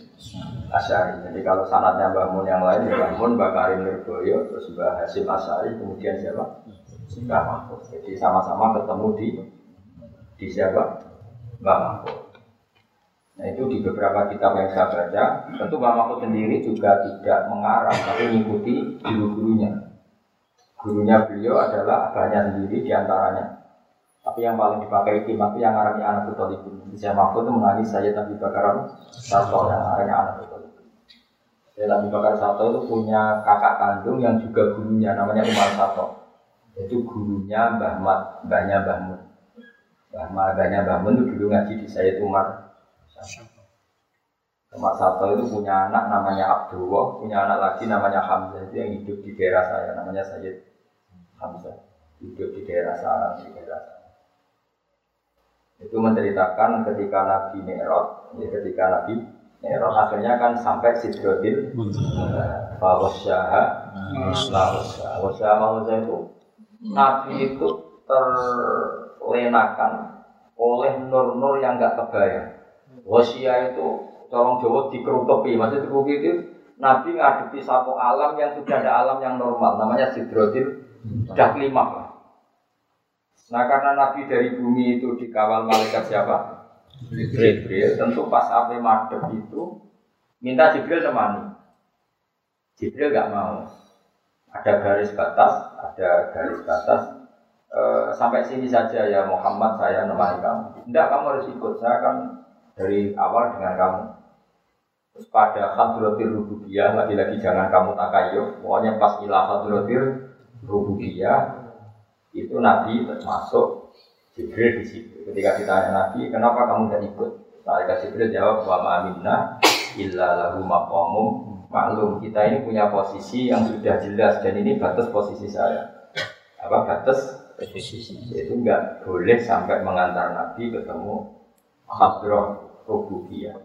Asyari. Jadi kalau sanatnya bangun yang lain, ya bangun Bakarim Nirboyo, terus Mbak Hasim Asyari, kemudian siapa? Mbak Mahfud. Jadi sama-sama ketemu di di siapa? Mbak Mahfud. Nah itu di beberapa kitab yang saya baca, tentu Mbak Mahfud sendiri juga tidak mengarang, tapi mengikuti guru-gurunya. Gurunya beliau adalah abahnya sendiri di antaranya. Tapi yang paling dipakai tim itu yang ngarangnya anak betul itu. Saya Mahfud itu menangis saya tapi Bakaran Sato yang ngarangnya anak betul itu. Saya Nabi Bakar Sato itu punya kakak kandung yang juga gurunya namanya Umar Sato. Itu gurunya Mbah Mat, Mbahnya Mbah Mun. Mbah Mbahnya Mbah itu dulu ngaji di saya Umar Umar Sato itu punya anak namanya Abdullah, punya anak lagi namanya Hamzah. Itu yang hidup di daerah saya namanya Sayyid Hamzah. Hidup di daerah sana di daerah sana. Itu menceritakan ketika Nabi Mi'raj, ya ketika Nabi Mi'raj akhirnya kan sampai Sidrotil Fawasyaha Fawasyaha. Fawasyaha itu. Nabi itu terlenakan oleh nur-nur yang gak kebayang Wasya itu corong Jawa maksudnya dikerutupi itu Nabi ngadepi satu alam yang sudah ada alam yang normal, namanya Sidrotil kelima Nah karena Nabi dari bumi itu dikawal malaikat siapa? Jibril. Tentu pas api madep itu minta Jibril temani. Jibril gak mau. Ada garis batas, ada garis batas. E, sampai sini saja ya Muhammad saya nemani kamu. Tidak kamu harus ikut. Saya kan dari awal dengan kamu. Terus pada hadratil rububiyah lagi-lagi jangan kamu takayuf. Pokoknya pas ilah hadratil rububiyah itu Nabi termasuk Jibril di situ. Ketika ditanya Nabi, kenapa kamu tidak ikut? Malaikat Jibril jawab, wa ma'aminna illa lahu maqamum maklum. Kita ini punya posisi yang sudah jelas dan ini batas posisi saya. Apa batas posisi? Itu enggak boleh sampai mengantar Nabi ketemu hadroh rububiyah.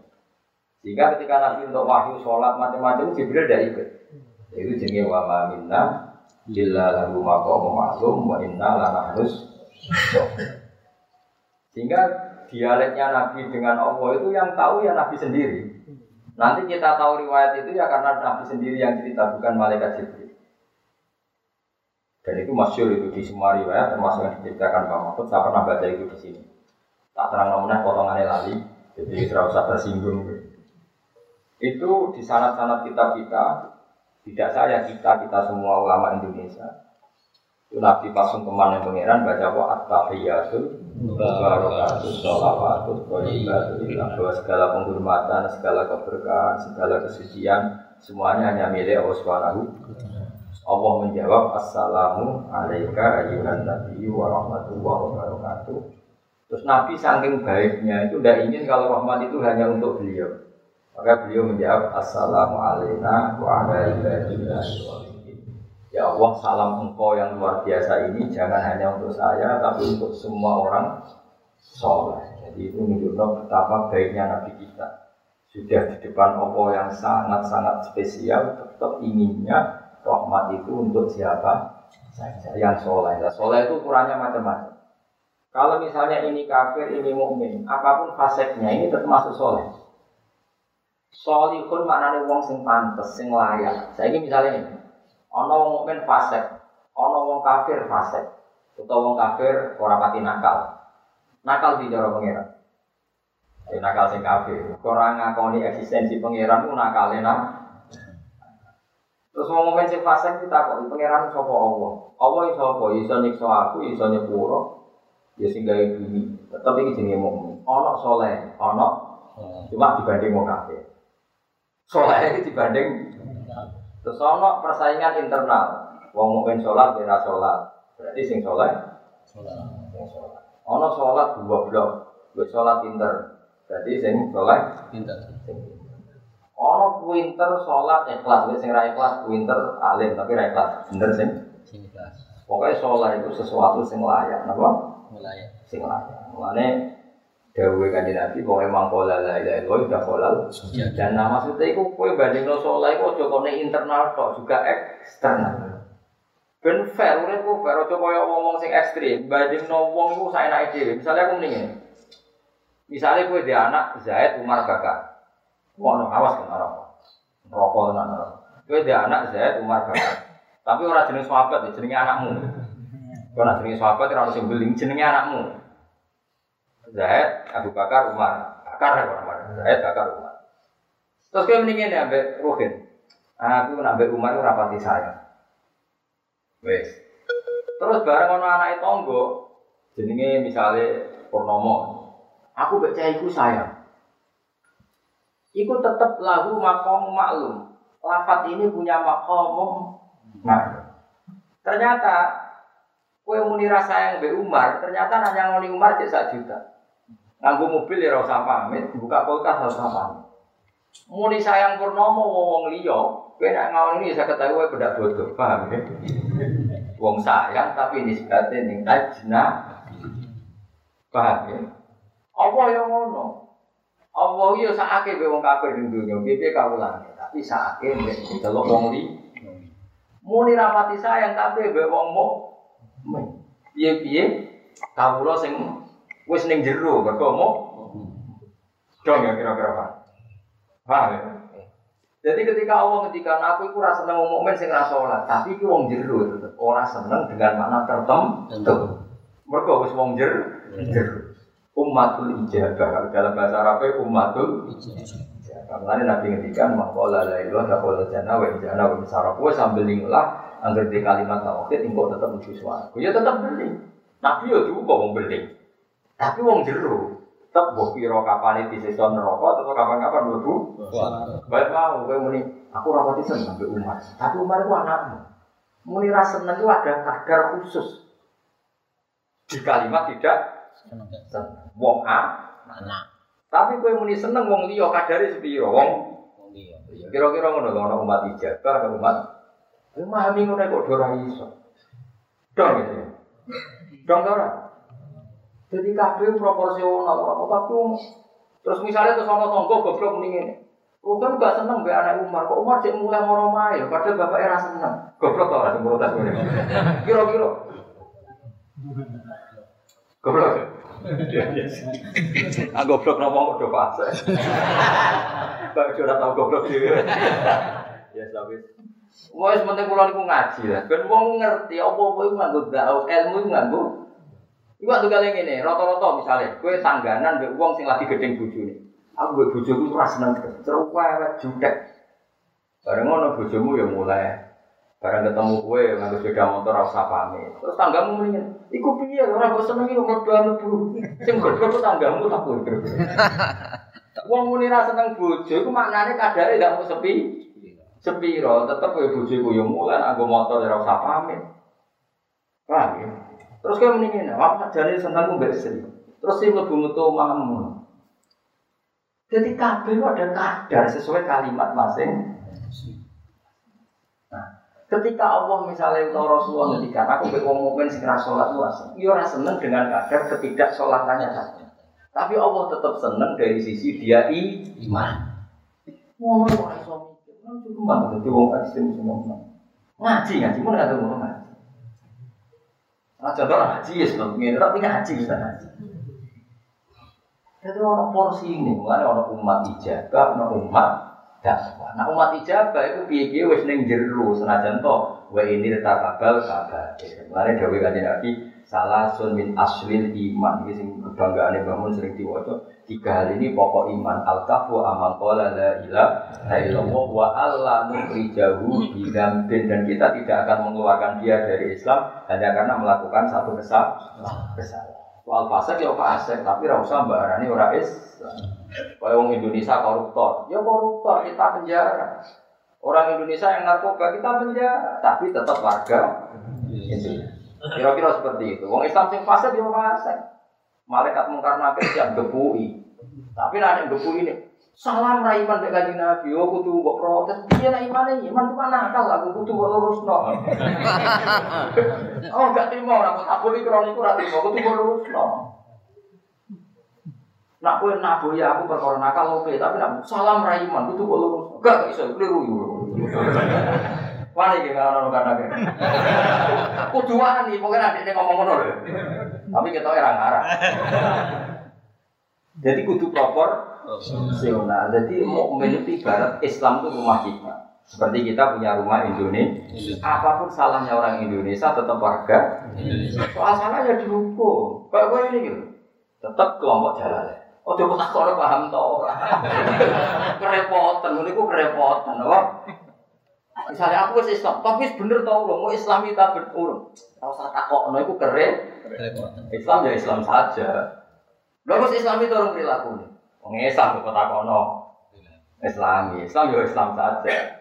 Sehingga ketika Nabi untuk wahyu sholat macam-macam Jibril tidak ikut. Itu jenis wa ma'aminna Illa lahu maqamu ma'lum wa inna harus Sehingga dialeknya Nabi dengan Allah itu yang tahu ya Nabi sendiri. Nanti kita tahu riwayat itu ya karena Nabi sendiri yang cerita bukan malaikat Jibril. Dan itu masyur itu di semua riwayat termasuk yang diceritakan Pak Mahfud. Saya pernah baca itu di sini. Tak terang namanya potongannya lali, jadi tidak usah tersinggung. Itu di sanat-sanat kitab kita tidak saya, kita, kita semua ulama Indonesia. Itu Nabi pasung ke mana pangeran baca apa at-tahiyatul barakatus sholawatus thayyibatul bahwa segala penghormatan, segala keberkahan, segala kesucian semuanya hanya milik Allah Subhanahu Allah menjawab Assalamu alaika ayyuhan nabiyyu wa rahmatullahi wa barakatuh. Terus Nabi saking baiknya itu tidak ingin kalau rahmat itu hanya untuk beliau. Maka beliau menjawab Assalamualaikum warahmatullahi wabarakatuh. Ya Allah, salam engkau yang luar biasa ini jangan hanya untuk saya, tapi untuk semua orang soleh. Jadi itu menunjukkan betapa baiknya Nabi kita. Sudah di depan Allah yang sangat-sangat spesial, tetap inginnya rahmat itu untuk siapa? Saja yang soleh. Nah, soleh itu ukurannya macam-macam. Kalau misalnya ini kafir, ini mukmin, apa pun faseknya ini tetap masuk soleh. Solihun maknanya wong sing pantes, sing layak. Saya ini misalnya ini, ono wong mukmin fasek, ono wong kafir fasek, atau wong kafir ora pati nakal. Nakal di cara pengiran. Jadi nakal sing kafir. Orang ngakoni eksistensi pengiran itu nakal enak. Terus wong mukmin sing fasek kita kok pengiran sapa Allah. Allah iso apa? Iso nyiksa aku, iso nyepuro. Ya sing gawe bumi. Tetep iki jenenge mukmin. Ono soleh, ono cuma dibanding wong kafir. Soleh itu dibanding Terus ono persaingan internal. Wong mungkin sholat, beda sholat. Berarti sing soleh, sing sholat. Ono dua blok, gue sholat pinter. Berarti sing soleh, pinter. Ono pinter sholat ikhlas, gue sing ra ikhlas pinter alim tapi ra ikhlas. Bener sing? Sing ikhlas. Pokoknya sholat itu sesuatu sing layak, apa? Wilayah. Sing layak. Mulane Dawe kanjeng Nabi pokoknya mangkola la ilaha illallah udah kolal dan nah, maksudnya itu kue banding no sholat itu ojo kone internal kok juga eksternal. Ben fair, udah ku fair, ojo kaya ngomong sing ekstrim. Banding no wong saya naik diri. Misalnya aku mendingin, misalnya kue dia anak Zaid Umar Bakar, mau no awas kan orang rokok tenan orang. Kue dia anak Zaid Umar Bakar, tapi orang jenis sahabat, jenisnya anakmu. Kau nak jenis sahabat, orang sing beling jenisnya anakmu. Zaid, Abu Bakar, Umar. Bakar ya orang Zaid, Bakar, Umar. Terus kayak mendingin ya, Mbak Ruhin. Aku nambah Umar itu rapati saya. Wes. Terus bareng anak tonggo, jenenge misalnya Purnomo. Aku baca iku saya. Iku tetap lagu makom maklum. Lafat ini punya makom maklum. Ternyata kue muni rasa yang be Umar, ternyata nanya ngoni Umar cek sak juta. Nganggo mobil ya rasa pamit, buka kulkas rasa pamit. Muni sayang Purnomo wong liya, kowe nek ngawon ini saya ketahui kowe bedak bodoh, paham ya? Wong sayang tapi nisbate ning ajna. Paham ya? Apa yang ngono? Allah yo sakake be wong kafir ning dunya, piye kawulane, tapi sakake nek delok wong li. Muni rapati sayang tapi be wong mo. Piye-piye kawula sing wis ning jero mergo mo. Dong ya kira-kira Pak. Paham ya? Jadi ketika Allah ketika aku itu rasa seneng momen sing rasa sholat, tapi itu wong jero tetep ora seneng dengan makna tertentu. Mergo wis wong jer jero. Ummatul ijabah dalam bahasa Arab ummatul ijabah. Mulane Nabi ngendikan maqala la ilaha illallah jannah wa jannah wa misara. Kowe sambil nglah angger di kalimat tauhid engko tetep mesti swarga. Ya tetep beli. Nabi yo duwe wong beli. Tapi wong jero tetep mbok pira kapan disiksa neraka atau kapan-kapan mlebu Baik mau, kowe muni, aku rapati seneng mbek Umar. Tapi Umar itu anakmu. Muni ra seneng itu ada kadar khusus. Di kalimat tidak seneng. Wong A, Anak. Tapi kowe muni seneng wong liya kadare sepiro? Wong Wong dia. Ya, kira-kira ngono lho, ana umat ijabah, ana umat memahami ngono kok ora iso. Dong ya. Dong ora? Jadi kabeh proporsional apa tapi terus misalnya terus ana tangga goblok muni ngene. Bukan gak seneng be anak Umar, kok Umar cek mulai moro mae, padahal bapak era seneng. Goblok tau protes ngene. Kira-kira. Goblok. Ah goblok nopo udah fase. Kok ora tau goblok dhewe. Ya tapi Wes penting kula niku ngaji lah. Ben wong ngerti apa kowe nganggo dakwah ilmu iku nganggo Iku waktu kali ngene, rata-rata misalnya, kowe tangganan mbek wong sing lagi gedeng bojone. Aku mbek bojoku ora seneng terus wewet jutek. Bareng ngono bojomu ya mulai bareng ketemu kowe nganggo sepeda motor ora usah pamit. Terus tanggamu mendingan, iku piye ora kok seneng iki mlebu mlebu. Sing goblok ku tanggamu tak kuwi. Wong muni ra seneng bojo iku maknane kadare gak mau sepi. Sepiro, tetep kowe bojoku ya mulai nganggo motor ora usah pamit. Paham ya? Terus kayak mendingin, apa jadi senangku mbak istri. Terus sih lebih metu mamu. Jadi kabeh ada kadar sesuai kalimat masing. Ketika Allah misalnya atau Rasulullah ketika aku mbek wong mukmin sing ra salat luas, iya ora seneng dengan kadar ketidak salatannya saja. Tapi Allah tetap seneng dari sisi dia iman. Ngono kok iso mikir. Kan banget dadi wong ekstrem semua. Ngaji ngaji mun ngaji mun ngaji. Nah, contoh ngaji ya sebelum tapi ngaji bisa ngaji. Jadi orang porsi ini, mulai orang umat ijabah, orang umat dakwah. Nah umat ijabah itu piye-piye wis ning jero senajan to wa ini takabal kabar. Mulai dawuh kanjeng Nabi salah sun min aslil iman iki sing kebanggaane bangun sering diwaca. Tiga hal ini pokok iman al-kafu amal qala la ilaha illallah wa alla nukhrijahu bidambin dan kita tidak akan mengeluarkan dia dari Islam hanya karena melakukan satu kesalahan. kesalahan. Soal fasik ya fasik, tapi ora usah mbarani ora Islam. Kayak orang Indonesia koruptor, ya koruptor kita penjara. Orang Indonesia yang narkoba kita penjara, tapi tetap warga Indonesia. Kira-kira seperti itu. Wong Islam sing fasik ya fasik. Malaikat mungkar nakir siap gebui. Tapi nanti gebu ini Salam ra iman mek kanjeng Nabi, oh kudu mbok protes. Piye nek imane iman cuma nakal aku kudu mbok lurusno. oh gak trimo ora kok abul iki kroniku ora trimo, kudu mbok lurusno. Nak kowe naboya aku perkara nakal oke, tapi nak salam ra iman kudu mbok lurusno. Gak gak iso keliru. Wani kalau ono kata Kudu wani, pokoke nek ngomong ngono lho. Tapi kita ora ngarah. Jadi kudu proper Nah, Jadi mukmin itu ibarat Islam itu rumah kita. Seperti kita punya rumah Indonesia, apa pun salahnya orang Indonesia tetap warga Soal salahnya dihukum. Kayak gue ini gitu, tetap kelompok jalan. Oh, coba tak kalau paham toh. kerepotan, ini kok kerepotan, oh. Misalnya aku sih Islam, tapi bener tau loh, mau Islam kita betul. Tahu saya takut, no, itu keren. Islam ya Islam saja. Lalu Islam itu orang perilaku nih. Wong Islam kok takono. Islami, Islam yo Islam saja.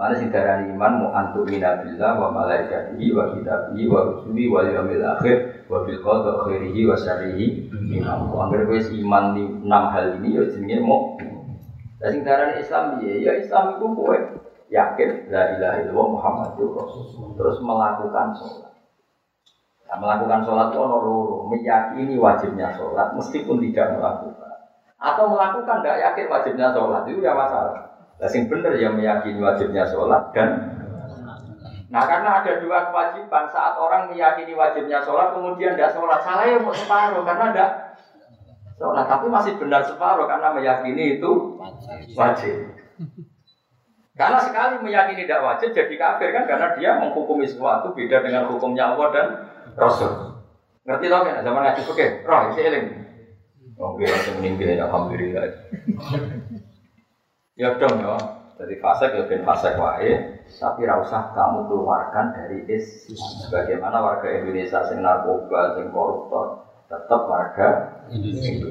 Mana sing darani iman mu antu minabillah wa malaikatihi wa kitabihi wa rusulihi wa yaumil akhir wa bil qada khairihi wa syarrihi min Allah. Angger wis iman di enam hal ini yo jenenge. Lah sing darani Islam piye? Ya Islam iku kowe yakin la ilaha illallah Muhammadur Rasulullah terus melakukan sholat. Nah, melakukan sholat itu ono loro, meyakini wajibnya sholat meskipun tidak melakukan atau melakukan tidak yakin wajibnya sholat itu ya masalah. Nah, sing bener yang meyakini wajibnya sholat dan Nah karena ada dua kewajiban saat orang meyakini wajibnya sholat kemudian tidak sholat salah ya mau separuh karena tidak sholat tapi masih benar separuh karena meyakini itu wajib. Karena sekali meyakini tidak wajib jadi kafir kan karena dia menghukumi sesuatu beda dengan hukumnya Allah dan Rasul. Ngerti loh kan zaman ngaji oke, roh isi eling. Oke, langsung meninggal alhamdulillah. Ya dong ya. Jadi fasek ya ben fasek wae, tapi usah kamu keluarkan dari Islam. Bagaimana warga Indonesia sing narkoba, sing koruptor, tetap warga Indonesia.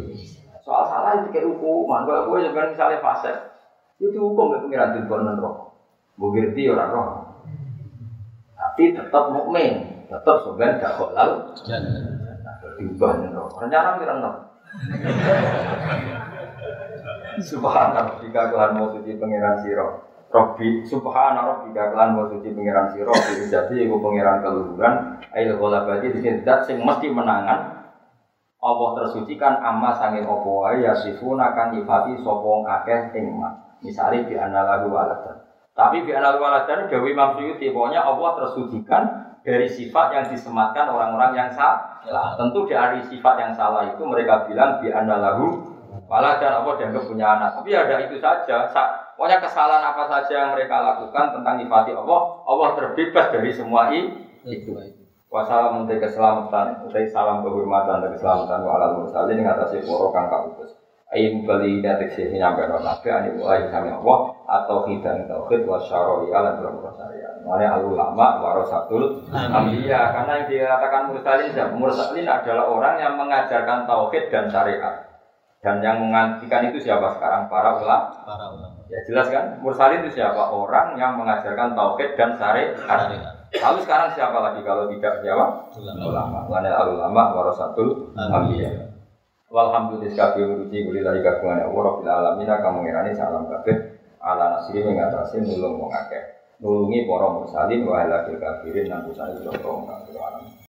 Soal salah itu kayak hukuman. Kalau gue sebenarnya misalnya fasek, itu hukum ya pengiran di roh. Gue ngerti orang roh. Tapi tetap mukmin, tetap sebenarnya gak halal. Jangan. Diubah nih roh. Rencana pengiran roh. Subhanallah jika Tuhan mau suci pangeran siro. Robbi subhanallah jika Tuhan mau suci pangeran siro. Jadi ibu pangeran keluhuran. Ayo bagi di sini sing mesti menangan. Allah tersucikan amma sangin opo ya sifuna kan nyifati sopong akeh ing Misalnya di lagu waladan. Tapi di lagu waladan Dewi Imam pokoknya Allah tersucikan dari sifat yang disematkan orang-orang yang salah. Tentu dari sifat yang salah itu mereka bilang di lahu malah dan Allah dianggap punya anak. Tapi ada itu saja. Pokoknya kesalahan apa saja yang mereka lakukan tentang nyifati Allah, Allah terbebas dari semua itu. Wassalamu keselamatan, utai salam kehormatan dan keselamatan wa alal mursalin ngatasi poro kang kautus. Ayin bali datik sih nyampe no nabi ani mulai kami Allah atau hidang tauhid wa syaroi alam berapa syariat. Mana al ulama warasatul ambiya karena yang dikatakan mursalin mursalin adalah orang yang mengajarkan tauhid dan syariat. Dan yang mengantikan itu siapa sekarang? Para ulama. Para ulama. Ya jelas kan? Mursalin itu siapa? Orang yang mengajarkan tauhid dan syariat. Lalu sekarang siapa lagi kalau tidak siapa? Ulama. Al ulama warasatul ambiya. Walhamdulillah kabeh urusi kulilahi kagungan Allah Rabbil alamin kamu ngirani salam kabeh ala nasri mengatasi nulung wong akeh nulungi para mursalin wa ala kafirin nang kusane sira